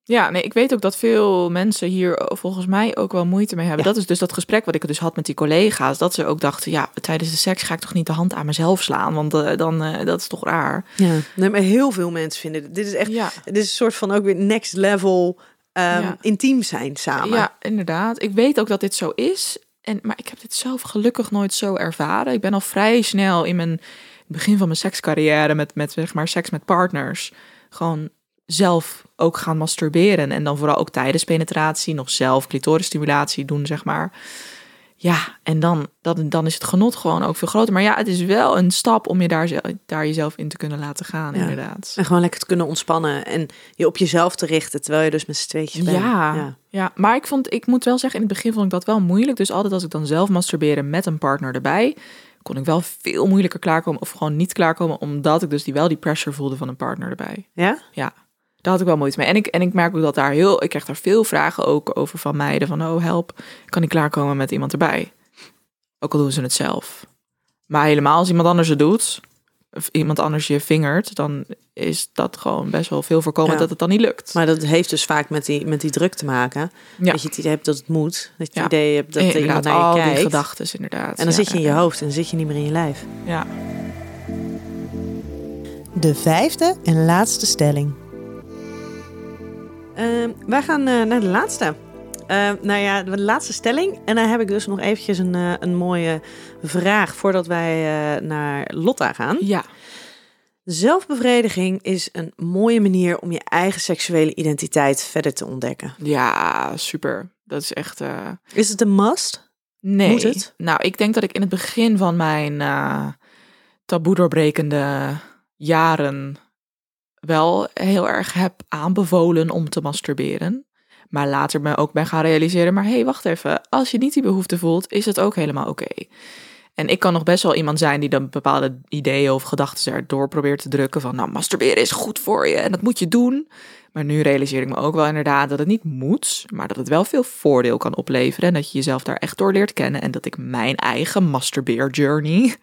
Ja, nee, ik weet ook dat veel mensen hier volgens mij ook wel moeite mee hebben. Ja. Dat is dus dat gesprek wat ik dus had met die collega's. Dat ze ook dachten, ja, tijdens de seks ga ik toch niet de hand aan mezelf slaan. Want eh, dan, eh, dat is toch raar. Ja. Nee, maar heel veel mensen vinden dit. Dit is echt, Ja, dit is een soort van ook weer next level ehm, Ja. intiem zijn samen. ja, inderdaad. Ik weet ook dat dit zo is. En, maar ik heb dit zelf gelukkig nooit zo ervaren. Ik ben al vrij snel in mijn begin van mijn sekscarrière met, met zeg maar seks met partners. Gewoon zelf ook gaan masturberen. En dan vooral ook tijdens penetratie nog zelf clitorisstimulatie doen, zeg maar. Ja, en dan, dan, dan is het genot gewoon ook veel groter. Maar ja, het is wel een stap om je daar, daar jezelf in te kunnen laten gaan, Ja. inderdaad. En gewoon lekker te kunnen ontspannen en je op jezelf te richten terwijl je dus met z'n tweetjes bent. Ja, ja. maar ik vond, ik moet wel zeggen, in het begin vond ik dat wel moeilijk. Dus altijd als ik dan zelf masturbeerde met een partner erbij, kon ik wel veel moeilijker klaarkomen of gewoon niet klaarkomen, omdat ik dus die wel die pressure voelde van een partner erbij. Ja? Ja, daar had ik wel moeite mee. En ik, en ik merk ook dat daar heel, ik krijg daar veel vragen ook over van meiden van, oh help, kan ik klaarkomen met iemand erbij? Ook al doen ze het zelf. Maar helemaal als iemand anders het doet, of iemand anders je vingert, dan is dat gewoon best wel veel voorkomend Ja. dat het dan niet lukt. Maar dat heeft dus vaak met die, met die druk te maken. Ja. Dat je het idee hebt dat het moet. Dat je Ja. het idee hebt dat er iemand naar je al kijkt. die gedachten inderdaad. En dan Ja, zit je in je ja, hoofd en dan zit je niet meer in je lijf. Ja. De vijfde en laatste stelling. Ehm, wij gaan eh, naar de laatste. Ehm, nou ja, de laatste stelling. En dan heb ik dus nog eventjes een, eh, een mooie vraag voordat wij eh, naar Lotta gaan. ja. Zelfbevrediging is een mooie manier om je eigen seksuele identiteit verder te ontdekken. Ja, super. Dat is echt. Is het een must? Nee. Moet het? Nou, ik denk dat ik in het begin van mijn taboe doorbrekende jaren wel heel erg heb aanbevolen om te masturberen. Maar later me ook ben gaan realiseren, maar hé, hey, wacht even. Als je niet die behoefte voelt, is het ook helemaal oké. En ik kan nog best wel iemand zijn die dan bepaalde ideeën of gedachten erdoor probeert te drukken. Van nou, masturberen is goed voor je en dat moet je doen. Maar nu realiseer ik me ook wel inderdaad dat het niet moet, maar dat het wel veel voordeel kan opleveren. En dat je jezelf daar echt door leert kennen. En dat ik mijn eigen masturbeer journey,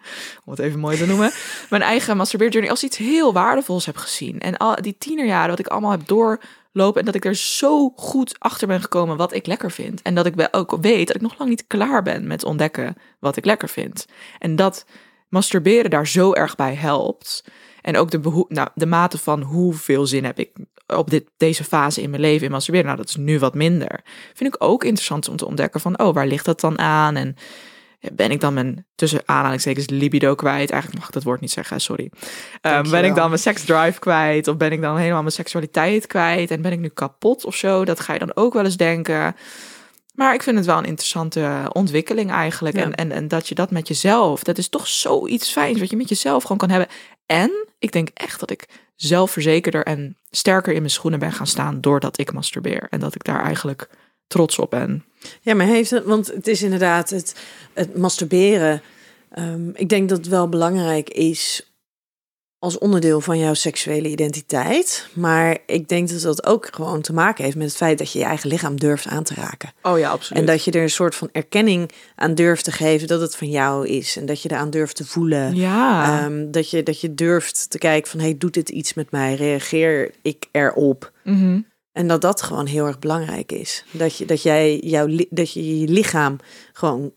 om het even mooi te noemen, (laughs) mijn eigen masturbeer journey als iets heel waardevols heb gezien. En al die tienerjaren wat ik allemaal heb doorlopen en dat ik er zo goed achter ben gekomen wat ik lekker vind. En dat ik wel ook weet dat ik nog lang niet klaar ben met ontdekken wat ik lekker vind. En dat masturberen daar zo erg bij helpt. En ook de, nou, de mate van hoeveel zin heb ik op dit, deze fase in mijn leven in masturberen. Nou, dat is nu wat minder. Vind ik ook interessant om te ontdekken van, oh, waar ligt dat dan aan? En ben ik dan mijn, tussen aanhalingstekens, libido kwijt? Eigenlijk mag ik dat woord niet zeggen, sorry. Ehm, ben ik dan mijn seksdrive kwijt? Of ben ik dan helemaal mijn seksualiteit kwijt? En ben ik nu kapot of zo? Dat ga je dan ook wel eens denken. Maar ik vind het wel een interessante ontwikkeling eigenlijk. Ja. En, en, en dat je dat met jezelf, dat is toch zoiets fijns wat je met jezelf gewoon kan hebben. En ik denk echt dat ik zelfverzekerder en sterker in mijn schoenen ben gaan staan doordat ik masturbeer. En dat ik daar eigenlijk trots op ben. Ja, maar heeft het, want het is inderdaad het, het masturberen. Ehm, ik denk dat het wel belangrijk is als onderdeel van jouw seksuele identiteit. Maar ik denk dat dat ook gewoon te maken heeft met het feit dat je je eigen lichaam durft aan te raken. Oh ja, absoluut. En dat je er een soort van erkenning aan durft te geven dat het van jou is. En dat je eraan durft te voelen. Ja. Ehm, dat, je, dat je durft te kijken van, hey, doet dit iets met mij? Reageer ik erop? Mhm. En dat dat gewoon heel erg belangrijk is. Dat je, dat jij jouw, dat je je lichaam gewoon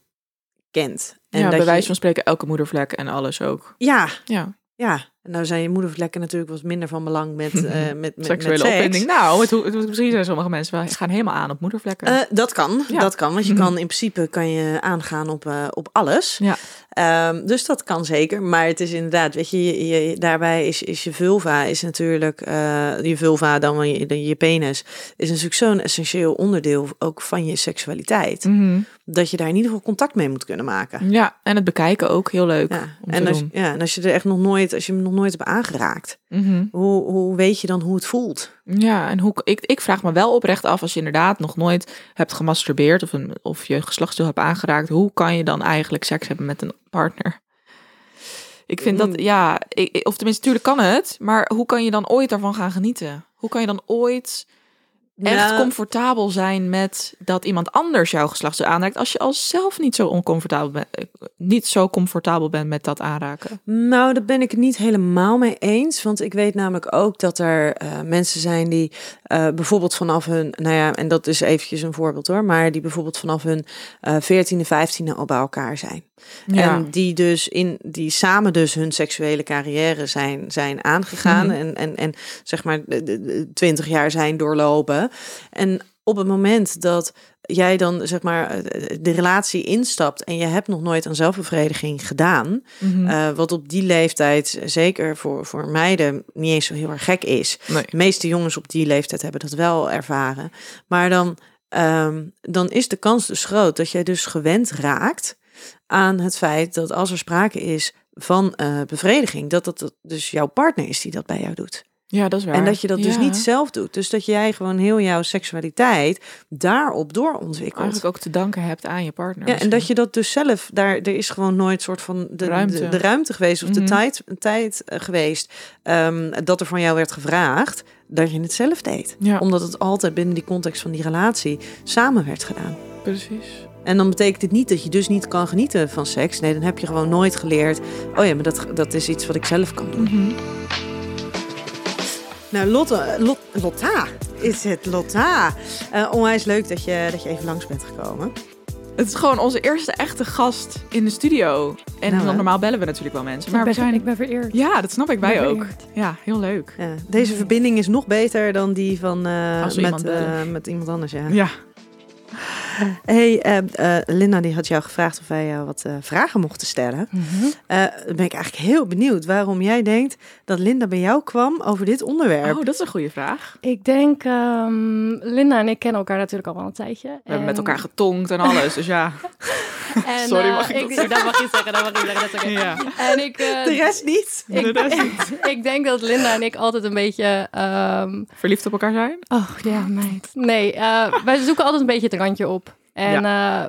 kent. En ja, dat bij wijze je, van spreken elke moedervlek en alles ook. Ja, Ja, ja. En nou zijn je moedervlekken natuurlijk wat minder van belang met, (laughs) eh met, met, seksuele met opwinding. Nou, het, misschien zijn sommige mensen wel gaan helemaal aan op moedervlekken. Eh, dat kan, Ja. dat kan. Want je kan in principe kan je aangaan op, eh, op alles. Ja. Ehm, dus dat kan zeker. Maar het is inderdaad, weet je, je, je- daarbij is, is je vulva is natuurlijk, eh, je vulva dan wel je, je penis, is natuurlijk zo'n essentieel onderdeel ook van je seksualiteit. Mhm. Dat je daar in ieder geval contact mee moet kunnen maken. ja, en het bekijken ook heel leuk Ja. om En, te als, doen. ja, en als je er echt nog nooit, als je hem nog nooit hebt aangeraakt, Mhm. hoe, hoe weet je dan hoe het voelt? Ja, en hoe, ik, ik vraag me wel oprecht af als je inderdaad nog nooit hebt gemasturbeerd of, een, of je geslachtsdeel hebt aangeraakt, hoe kan je dan eigenlijk seks hebben met een partner? Ik vind dat, Mm. ja, ik, ik- of tenminste, natuurlijk kan het, maar hoe kan je dan ooit daarvan gaan genieten? Hoe kan je dan ooit echt comfortabel zijn met dat iemand anders jouw geslachtsdeel aanraakt als je al zelf niet zo oncomfortabel bent, eh, niet zo comfortabel bent met dat aanraken? Nou, daar ben ik het niet helemaal mee eens. Want ik weet namelijk ook dat er eh, mensen zijn die eh, bijvoorbeeld vanaf hun, nou ja, en dat is eventjes een voorbeeld hoor, maar die bijvoorbeeld vanaf hun eh 14e, 15e al bij elkaar zijn. En die dus in die samen dus hun seksuele carrière zijn, zijn aangegaan Mhm. en, en, en zeg maar 20 jaar zijn doorlopen. En op het moment dat jij dan zeg maar eh, de relatie instapt en je hebt nog nooit aan zelfbevrediging gedaan, Mhm. eh, wat op die leeftijd zeker voor, voor meiden niet eens zo heel erg gek is. nee. De meeste jongens op die leeftijd hebben dat wel ervaren. Maar dan, ehm, dan is de kans dus groot dat jij dus gewend raakt aan het feit dat als er sprake is van eh, bevrediging, dat dat dus jouw partner is die dat bij jou doet. Ja, dat is waar. En dat je dat dus niet zelf doet. Dus dat jij gewoon heel jouw seksualiteit daarop doorontwikkelt. eigenlijk ook te danken hebt aan je partner. Ja, en dat je dat dus zelf, daar, er is gewoon nooit soort van de Ruimte. de, de ruimte geweest of Mhm. de tijd, tijd eh, geweest ehm, dat er van jou werd gevraagd dat je het zelf deed. Ja, Omdat het altijd binnen die context van die relatie samen werd gedaan. precies. En dan betekent dit niet dat je dus niet kan genieten van seks. Nee, dan heb je gewoon nooit geleerd. Oh ja, maar dat, dat is iets wat ik zelf kan doen. Mhm. Nou, Lotte, Lot, Lotta is het, Lotta. Eh, onwijs leuk dat je, dat je even langs bent gekomen. Het is gewoon onze eerste echte gast in de studio. En Nou, normaal bellen we natuurlijk wel mensen. Maar ik, we ben, zijn... ik ben vereerd. Ja, dat snap ik. Wij Ik ook. vereerd. Ja, heel leuk. Ja, deze verbinding is nog beter dan die van eh, we met, iemand eh, met iemand anders. Ja. Ja. Hey, eh, eh, Linda die had jou gevraagd of wij jou wat eh, vragen mochten stellen. Eh, dan ben ik eigenlijk heel benieuwd waarom jij denkt dat Linda bij jou kwam over dit onderwerp. Oh, dat is een goede vraag. Ik denk, ehm, Linda en ik kennen elkaar natuurlijk al wel een tijdje. We hebben met elkaar getongd en alles. Dus ja. (laughs) En, Sorry, eh, mag ik dat dat mag je zeggen, dat mag je zeggen. Dat is oké. ja. En ik, eh, De rest niet. ik, (laughs) ik denk dat Linda en ik altijd een beetje... ehm, Verliefd op elkaar zijn? oh ja, meid. Nee, eh, wij zoeken altijd een beetje het randje op. En eh,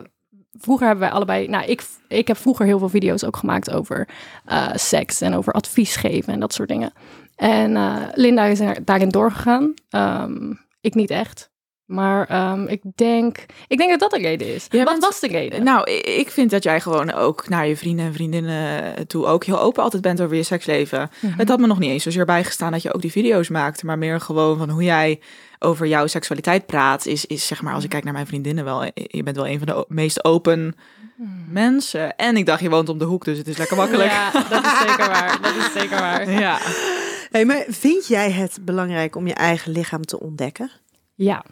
vroeger hebben wij allebei... Nou, ik, ik heb vroeger heel veel video's ook gemaakt over eh, seks en over advies geven en dat soort dingen. En eh, Linda is er daarin doorgegaan. Ehm, ik niet echt. Maar ehm, ik, denk, ik denk dat dat de reden is. Jij Wat bent- was de reden? Nou, ik vind dat jij gewoon ook naar je vrienden en vriendinnen toe ook heel open altijd bent over je seksleven. Mhm. Het had me nog niet eens zozeer bijgestaan dat je ook die video's maakte, maar meer gewoon van hoe jij over jouw seksualiteit praat. Is, is zeg maar, als ik kijk naar mijn vriendinnen wel, je bent wel een van de meest open mensen. En ik dacht, je woont om de hoek, dus het is lekker makkelijk. Ja, dat is zeker waar. Dat is zeker waar. (laughs) Ja. Hey, maar vind jij het belangrijk om je eigen lichaam te ontdekken? Ja,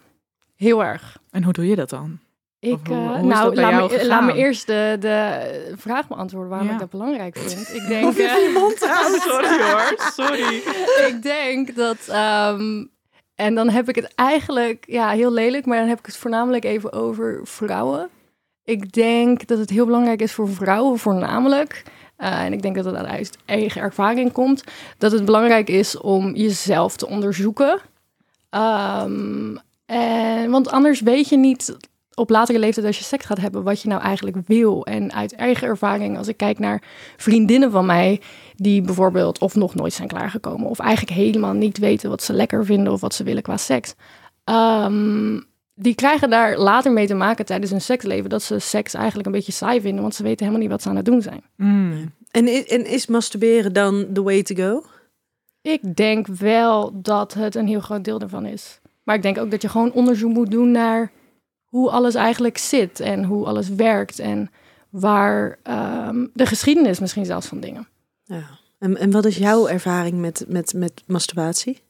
heel erg. En hoe doe je dat dan? Ik, hoe- eh, hoe nou, dat bij laat, me, laat me gegaan? eerst de, de vraag beantwoorden waarom Ja. ik dat belangrijk vind. (laughs) Ik denk, eh, je mond (laughs) houdt. Sorry hoor, (laughs) sorry. ik denk dat. ehm, en dan heb ik het eigenlijk, ja, heel lelijk, maar dan heb ik het voornamelijk even over vrouwen. Ik denk dat het heel belangrijk is voor vrouwen voornamelijk. eh, en ik denk dat het uit eigen ervaring komt. Dat het belangrijk is om jezelf te onderzoeken. Ehm, en, want anders weet je niet op latere leeftijd als je seks gaat hebben, wat je nou eigenlijk wil. En uit eigen ervaring, als ik kijk naar vriendinnen van mij, die bijvoorbeeld of nog nooit zijn klaargekomen, of eigenlijk helemaal niet weten wat ze lekker vinden of wat ze willen qua seks. Ehm, die krijgen daar later mee te maken tijdens hun seksleven, dat ze seks eigenlijk een beetje saai vinden, want ze weten helemaal niet wat ze aan het doen zijn. Mm. En, i- en is masturberen dan the way to go? Ik denk wel dat het een heel groot deel ervan is. Maar ik denk ook dat je gewoon onderzoek moet doen naar hoe alles eigenlijk zit en hoe alles werkt en waar ehm, de geschiedenis misschien zelfs van dingen. Ja. En, en wat is jouw ervaring met, met, met masturbatie?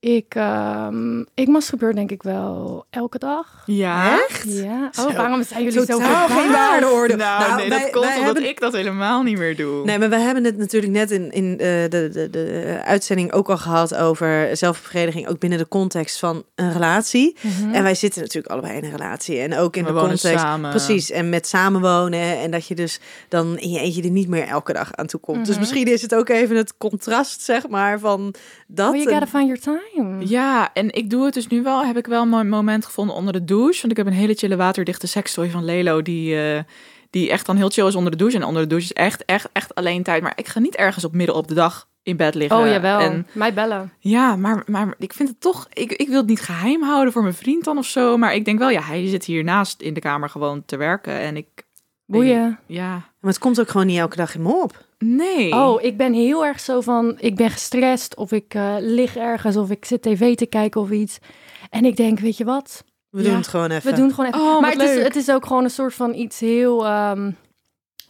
Ik, ehm ik masturbeer denk ik wel elke dag. Ja? Ja. Zo. Oh, waarom zijn jullie zo Totaal geen verbaasd? waardeoordeel. Nou, nee, wij- dat komt omdat hebben- ik dat helemaal niet meer doe. Nee, maar we hebben het natuurlijk net in, in eh, de, de, de uitzending ook al gehad over zelfbevrediging, ook binnen de context van een relatie. Mhm. En wij zitten natuurlijk allebei in een relatie. En ook in We de context. samen. Precies. En met samenwonen. En dat je dus dan in je eentje er niet meer elke dag aan toe komt. Dus Mhm. misschien is het ook even het contrast, zeg maar, van dat. Oh, you en- gotta find your time. Ja, en ik doe het dus nu wel. Heb ik wel een moment gevonden onder de douche. Want ik heb een hele chille waterdichte sekstooi van Lelo. Die, eh, die echt dan heel chill is onder de douche. En onder de douche is echt, echt, echt alleen tijd. Maar ik ga niet ergens op midden op de dag in bed liggen. Oh jawel, En mij bellen. ja, maar, maar ik vind het toch... Ik, ik wil het niet geheim houden voor mijn vriend dan of zo. Maar ik denk wel, ja, hij zit hiernaast in de kamer gewoon te werken. En ik... Boeien. Ja, Maar het komt ook gewoon niet elke dag in me op. nee. Oh, ik ben heel erg zo van, ik ben gestrest of ik eh, lig ergens of ik zit tv te kijken of iets. En ik denk, weet je wat? We Ja. doen het gewoon even. We doen het gewoon even. Oh, maar het is, het is ook gewoon een soort van iets heel ehm,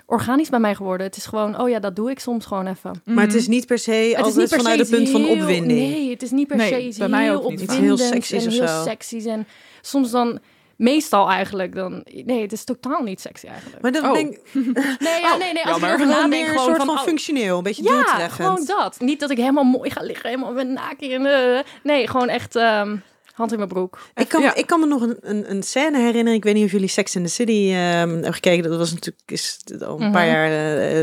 organisch bij mij geworden. Het is gewoon, oh ja, dat doe ik soms gewoon even. Maar het is niet per se Het is altijd niet per vanuit se het punt van heel- opwinding. Nee, het is niet per Nee, se iets bij mij heel ook niet. Iets heel seksies en of heel zo. En soms dan, meestal eigenlijk, dan... Nee, het is totaal niet sexy eigenlijk. Maar dan Oh. denk (laughs) Nee, ja, nee, nee. Als ik erover gewoon nadenk, meer een soort van... van, oh, functioneel, een beetje Ja, gewoon dat. Niet dat ik helemaal mooi ga liggen, helemaal met naakje en... eh, nee, gewoon echt ehm, hand in mijn broek. Ik kan, Ja. ik kan me nog een, een, een scène herinneren. Ik weet niet of jullie Sex in the City ehm, hebben gekeken. Dat was natuurlijk is, al een paar Mhm. jaar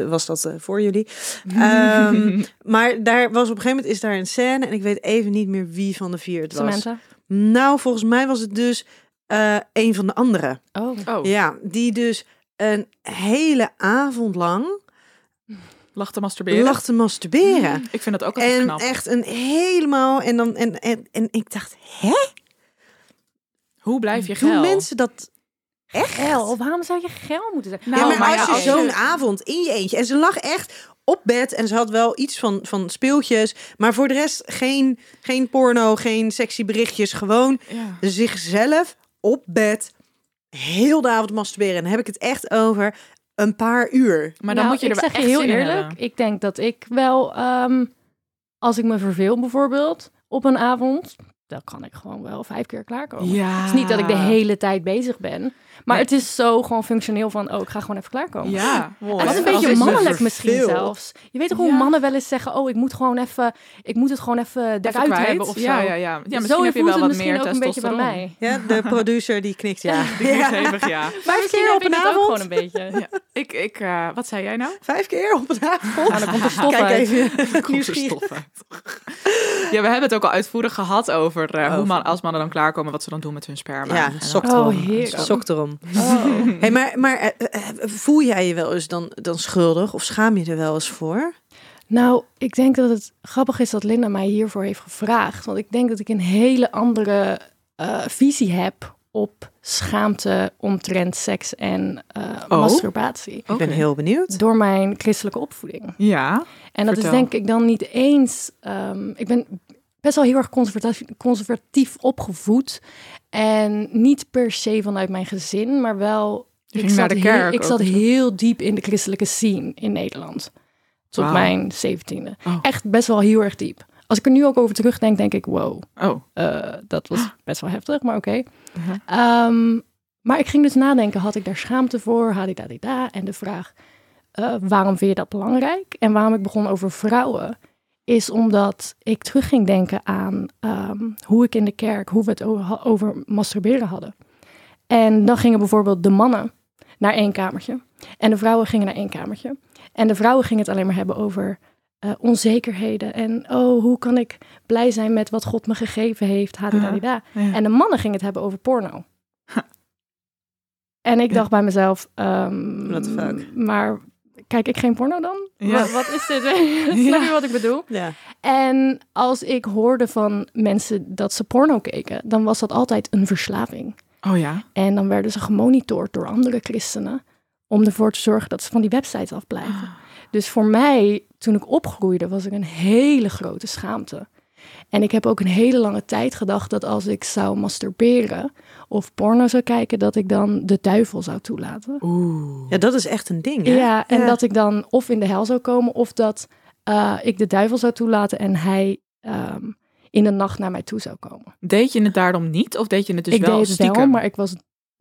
eh, was dat eh, voor jullie. (laughs) Ehm, maar daar was op een gegeven moment is daar een scène en ik weet even niet meer wie van de vier het was. Samantha. Nou, volgens mij was het dus eh een van de anderen. Oh. Oh, Ja, die dus een hele avond lang lag te masturberen. lag te masturberen. Ik vind dat ook altijd En knap. echt een helemaal en dan en, en, en ik dacht, hè? Hoe blijf je Doen geil? mensen dat echt? Geil, waarom zou je geil moeten zijn? Nou, ja, maar, maar als ja, je als zo'n je- avond in je eentje en ze lag echt op bed en ze had wel iets van, van speeltjes, maar voor de rest geen, geen porno, geen sexy berichtjes, gewoon Ja. zichzelf op bed heel de avond masturberen. En dan heb ik het echt over een paar uur. Maar dan Nou, moet je er ik wel zeg echt je heel eerlijk. Ik denk dat ik wel, ehm, als ik me verveel bijvoorbeeld op een avond, dan kan ik gewoon wel vijf keer klaarkomen. Ja. Het is niet dat ik de hele tijd bezig ben, maar Nee. het is zo gewoon functioneel van, oh, ik ga gewoon even klaarkomen. Ja. Wat een Als beetje mannelijk misschien verveel. zelfs. Je weet toch hoe Ja. mannen wel eens zeggen, oh, ik moet gewoon even, ik moet het gewoon even eruit hebben of zo. Ja, ja, ja. ja misschien zo heb je voelt wel het wat misschien meer ook een beetje bij mij. Ja, de (laughs) producer die knikt ja. Die klinkt hevig, ja. Vijf misschien keer heb op een het ook avond? gewoon een beetje. ja. Ik, ik, eh, wat zei jij nou? Vijf keer op een avond. Nou, dan komt er stof Kijk uit. even. (laughs) Er uit. Ja, we hebben het ook al uitvoerig gehad over eh, hoe man, als mannen dan klaarkomen, wat ze dan doen met hun sperma. Ja, sok Oh, erom. Erom. Oh. Hey, maar maar eh, eh, voel jij je wel eens dan, dan schuldig of schaam je er wel eens voor? Nou, ik denk dat het grappig is dat Linda mij hiervoor heeft gevraagd. Want ik denk dat ik een hele andere eh, visie heb op schaamte omtrent seks en eh, Oh. masturbatie. Ik ben heel benieuwd. Door mijn christelijke opvoeding. Ja. En dat Vertel. is denk ik dan niet eens. ehm, ik ben best wel heel erg conservatief, conservatief opgevoed. En niet per se vanuit mijn gezin, maar wel. Je ik ging naar zat, de kerk heel, ik zat heel diep in de christelijke scene in Nederland. Tot mijn zeventiende. Oh. Echt best wel heel erg diep. Als ik er nu ook over terugdenk, denk ik, wow, Oh. eh, dat was (gasps) best wel heftig, maar oké. Uh-huh. Ehm, maar ik ging dus nadenken, had ik daar schaamte voor? Hadidadida. En de vraag, eh, waarom vind je dat belangrijk? En waarom ik begon over vrouwen, is omdat ik terug ging denken aan ehm, hoe ik in de kerk, hoe we het over, over masturberen hadden. En dan gingen bijvoorbeeld de mannen naar één kamertje en de vrouwen gingen naar één kamertje. En de vrouwen gingen het alleen maar hebben over eh, onzekerheden en oh, hoe kan ik blij zijn met wat God me gegeven heeft, hadidadida. Ja. En de mannen gingen het hebben over porno. En ik dacht bij mezelf, fuck? maar kijk ik geen porno dan? Ja. Wat, wat is dit? (laughs) Snap je wat ik bedoel? Ja. En als ik hoorde van mensen dat ze porno keken, dan was dat altijd een verslaving. Oh ja. En dan werden ze gemonitord door andere christenen om ervoor te zorgen dat ze van die websites afblijven. Dus voor mij, toen ik opgroeide, was er een hele grote schaamte. En ik heb ook een hele lange tijd gedacht dat als ik zou masturberen of porno zou kijken, dat ik dan de duivel zou toelaten. Oeh. ja, dat is echt een ding, hè? Ja, en Ja. dat ik dan of in de hel zou komen of dat eh, ik de duivel zou toelaten en hij ehm, in de nacht naar mij toe zou komen. Deed je het daarom niet? Of deed je het dus ik wel deed het stiekem? wel, maar ik was,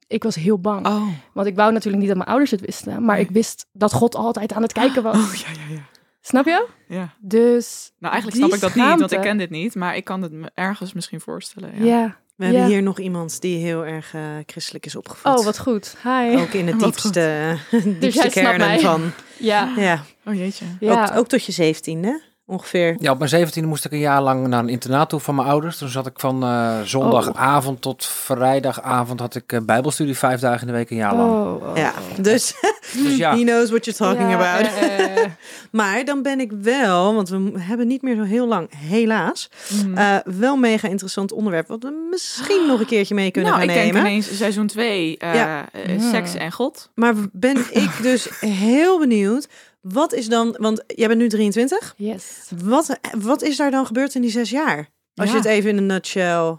ik was heel bang. Oh. Want ik wou natuurlijk niet dat mijn ouders het wisten. Maar ik wist dat God altijd aan het kijken was. Oh, ja, ja, ja. Snap je? ja. Dus Nou, eigenlijk snap ik dat niet, want ik ken dit niet. Maar ik kan het me ergens misschien voorstellen. ja. Ja. We hebben Ja. hier nog iemand die heel erg eh, christelijk is opgevoed. Oh, wat goed. Hi. Ook in het Wat diepste, (laughs) diepste jij snapt kernen van. Ja. Ja, Oh jeetje. ja. Ook, ook tot je zeventiende ongeveer. Ja, op mijn 17e moest ik een jaar lang naar een internaat toe van mijn ouders. Toen zat ik van eh, zondagavond tot vrijdagavond had ik eh, bijbelstudie vijf dagen in de week een jaar lang. Oh, oh, Ja, oh. (laughs) dus Dus ja, he knows what you're talking Ja, about. eh, eh, (laughs) Maar dan ben ik wel, want we hebben niet meer zo heel lang, helaas, eh, wel mega interessant onderwerp. Wat we misschien nog een keertje mee kunnen nou, gaan ik denk nemen. ineens seizoen 2, Ja. seks en God. Maar ben ik (laughs) dus heel benieuwd. Wat is dan, want jij bent nu 23. yes. Wat, wat is daar dan gebeurd in die zes jaar? Als je het even in een nutshell...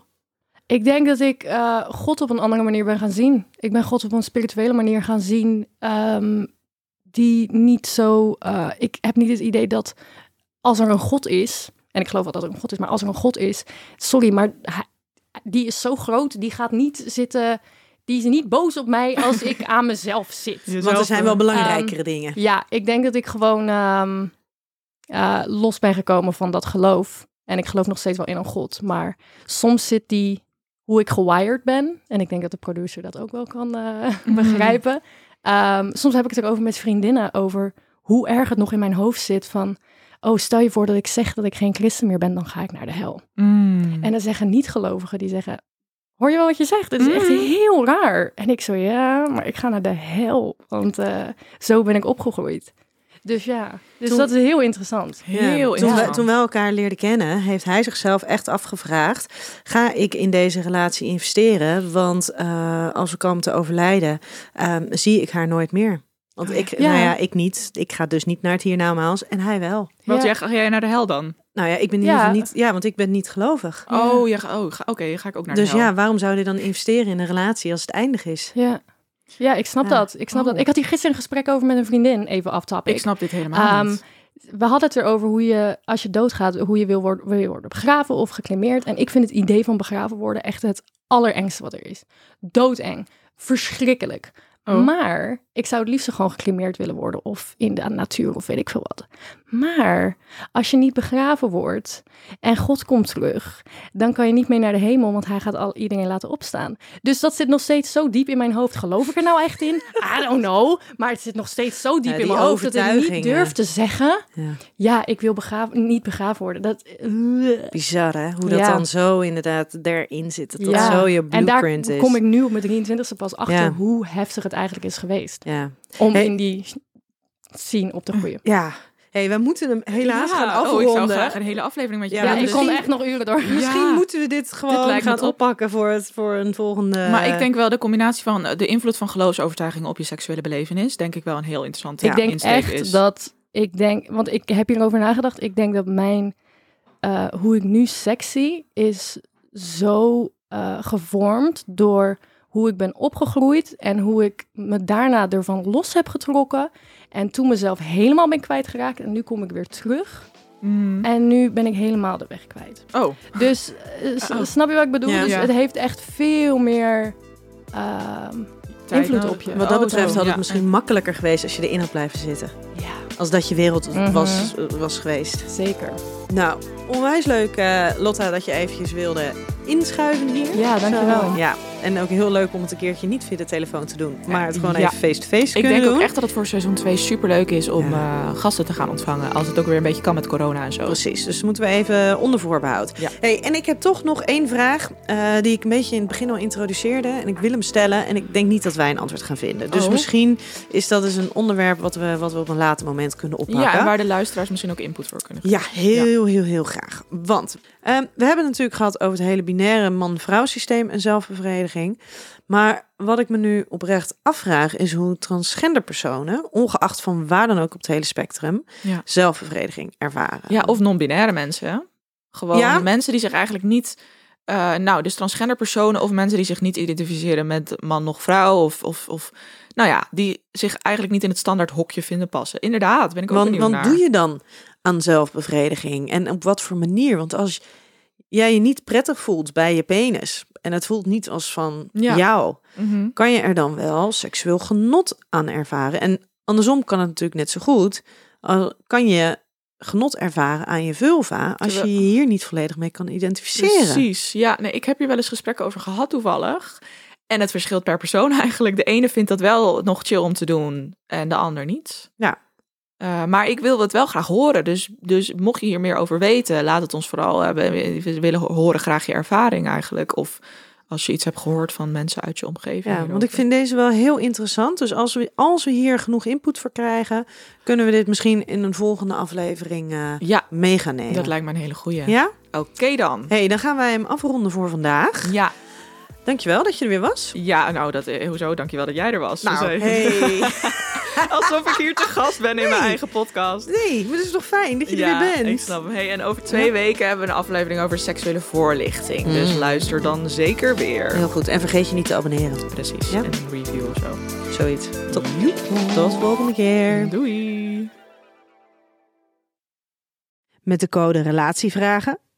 Ik denk dat ik eh, God op een andere manier ben gaan zien. Ik ben God op een spirituele manier gaan zien. ehm, die niet zo. eh, ik heb niet het idee dat als er een God is. En ik geloof wel dat er een God is, maar als er een God is. Sorry, maar die is zo groot. Die gaat niet zitten. Die is niet boos op mij als ik aan (laughs) mezelf zit. Want er zijn wel Ehm, belangrijkere dingen. Ja, ik denk dat ik gewoon ehm, eh, los ben gekomen van dat geloof. En ik geloof nog steeds wel in een God. Maar soms zit die, hoe ik gewired ben. En ik denk dat de producer dat ook wel kan eh, (laughs) begrijpen. Ehm, soms heb ik het erover met vriendinnen. Over hoe erg het nog in mijn hoofd zit. Van, oh stel je voor dat ik zeg dat ik geen christen meer ben. Dan ga ik naar de hel. Mm. En dan zeggen niet-gelovigen, die zeggen... Hoor je wel wat je zegt? Het is echt Mhm. heel raar. En ik zo, ja, maar ik ga naar de hel. Want eh, zo ben ik opgegroeid. Dus ja, dus Toen- dat is heel interessant. Heel toen, we, toen we elkaar leerden kennen, heeft hij zichzelf echt afgevraagd: ga ik in deze relatie investeren? Want eh, als we komen te overlijden, ehm, zie ik haar nooit meer. Want ik, Ja. nou ja, ik niet. Ik ga dus niet naar het hiernamaals en hij wel. Want Ja. jij, ga jij naar de hel dan? Nou ja, ik ben in Ja. ieder geval niet. Ja, want ik ben niet gelovig. Oh, je ga, oh ga, oké, ga ik ook naar Dus ja, waarom zou je dan investeren in een relatie als het eindig is? Ja, ja ik snap Ja. dat. Ik snap Oh. dat. Ik had hier gisteren een gesprek over met een vriendin, even topic. Ik snap dit helemaal Ehm, niet. we hadden het erover hoe je, als je doodgaat, hoe je wil worden, wil je worden begraven of gecremeerd. En ik vind het idee van begraven worden echt het allerengste wat er is. Doodeng. Verschrikkelijk. Oh. Maar ik zou het liefst gewoon gecremeerd willen worden of in de natuur of weet ik veel wat. Maar als je niet begraven wordt en God komt terug, dan kan je niet mee naar de hemel, want hij gaat al iedereen laten opstaan. Dus dat zit nog steeds zo diep in mijn hoofd. Geloof ik er nou echt in? I don't know. Maar het zit nog steeds zo diep Ja, in mijn hoofd dat ik niet durf te zeggen. Ja. Ja, ik wil begraven, niet begraven worden. Dat, Bizar hè? Hoe dat Ja. dan zo inderdaad erin zit. Dat dat zo je en daar blueprint is. kom ik nu op mijn 23ste pas achter hoe heftig het eigenlijk is geweest. Ja. Om Hey. in die scene op te groeien. Ja. hey, we moeten hem helaas Ja, gaan Oh, ik zou graag een hele aflevering met je Ja, Ja, ik kon echt nog uren door. (laughs) Misschien Ja. moeten we dit gewoon lijkt me gaan oppakken voor, het, voor een volgende... Maar ik denk wel de combinatie van eh, de invloed van geloofsovertuigingen op je seksuele belevenis, denk ik wel een heel interessante ik denk echt is. dat ik denk, want ik heb hierover nagedacht. Ik denk dat mijn, eh, hoe ik nu seks zie, is zo eh, gevormd door hoe ik ben opgegroeid en hoe ik me daarna ervan los heb getrokken. En toen mezelf helemaal ben kwijtgeraakt. En nu kom ik weer terug. Mm. En nu ben ik helemaal de weg kwijt. Oh, Dus eh, Oh. snap je wat ik bedoel? Ja. dus Ja. het heeft echt veel meer ehm, invloed op je. Wat dat Oh, betreft had het ja. misschien makkelijker geweest als je erin had blijven zitten. Ja, Als dat je wereld Mhm. was, was geweest. zeker. Nou, onwijs leuk eh, Lotta dat je eventjes wilde inschuiven hier. Ja, dankjewel. Zo, Ja, En ook heel leuk om het een keertje niet via de telefoon te doen. Maar het gewoon Ja. even face-to-face Ik denk doen. ook echt dat het voor seizoen 2 superleuk is om Ja. eh, gasten te gaan ontvangen. Als het ook weer een beetje kan met corona en zo. Precies, dus moeten we even onder voorbehoud. Ja. Hey, en ik heb toch nog één vraag eh, die ik een beetje in het begin al introduceerde. En ik wil hem stellen en ik denk niet dat wij een antwoord gaan vinden. Dus Oh. misschien is dat dus een onderwerp wat we, wat we op een later moment kunnen oppakken. Ja, en waar de luisteraars misschien ook input voor kunnen Ja, heel, heel, heel graag. Want ehm, we hebben het natuurlijk gehad over het hele binaire man-vrouw systeem en zelfbevrediging. Maar wat ik me nu oprecht afvraag is hoe transgender personen, ongeacht van waar dan ook op het hele spectrum, Ja. zelfbevrediging ervaren. Ja, of non-binaire mensen. Gewoon Ja? mensen die zich eigenlijk niet... eh, nou, dus transgender personen of mensen die zich niet identificeren met man nog vrouw. Of, of, of nou ja, die zich eigenlijk niet in het standaard hokje vinden passen. Inderdaad, ben ik ook Want, benieuwd want naar. doe je dan aan zelfbevrediging? En op wat voor manier? Want als jij je niet prettig voelt bij je penis en het voelt niet als van Ja. jou, Mhm. kan je er dan wel seksueel genot aan ervaren? En andersom kan het natuurlijk net zo goed. Kan je genot ervaren aan je vulva als je je hier niet volledig mee kan identificeren? Precies. Ja, nee, ik heb hier wel eens gesprekken over gehad toevallig. En het verschilt per persoon (laughs) eigenlijk. De ene vindt dat wel nog chill om te doen en de ander niet. Ja. Eh, maar ik wil het wel graag horen. Dus, dus mocht je hier meer over weten, laat het ons vooral. eh, we, willen horen graag je ervaring eigenlijk. Of als je iets hebt gehoord van mensen uit je omgeving. Ja, want ik vind deze wel heel interessant. Dus als we, als we hier genoeg input voor krijgen, kunnen we dit misschien in een volgende aflevering eh Ja, mee gaan nemen. dat lijkt me een hele goeie. Ja? Oké dan. hey, dan gaan wij hem afronden voor vandaag. Ja, Dankjewel dat je er weer was. ja, nou, dat, eh, hoezo? Dankjewel dat jij er was. Nou, Dus, hey. (laughs) Alsof ik hier te gast ben in mijn Nee. eigen podcast. Nee, maar het is toch fijn dat je ja, er weer bent. ik snap hem. Hey, en over twee weken hebben we een aflevering over seksuele voorlichting. Dus Mm. luister dan zeker weer. Heel goed. En vergeet je niet te abonneren. Precies. Ja. En een review of zo. Zoiets. Tot, tot de volgende keer. Doei. Met de code Relatievragen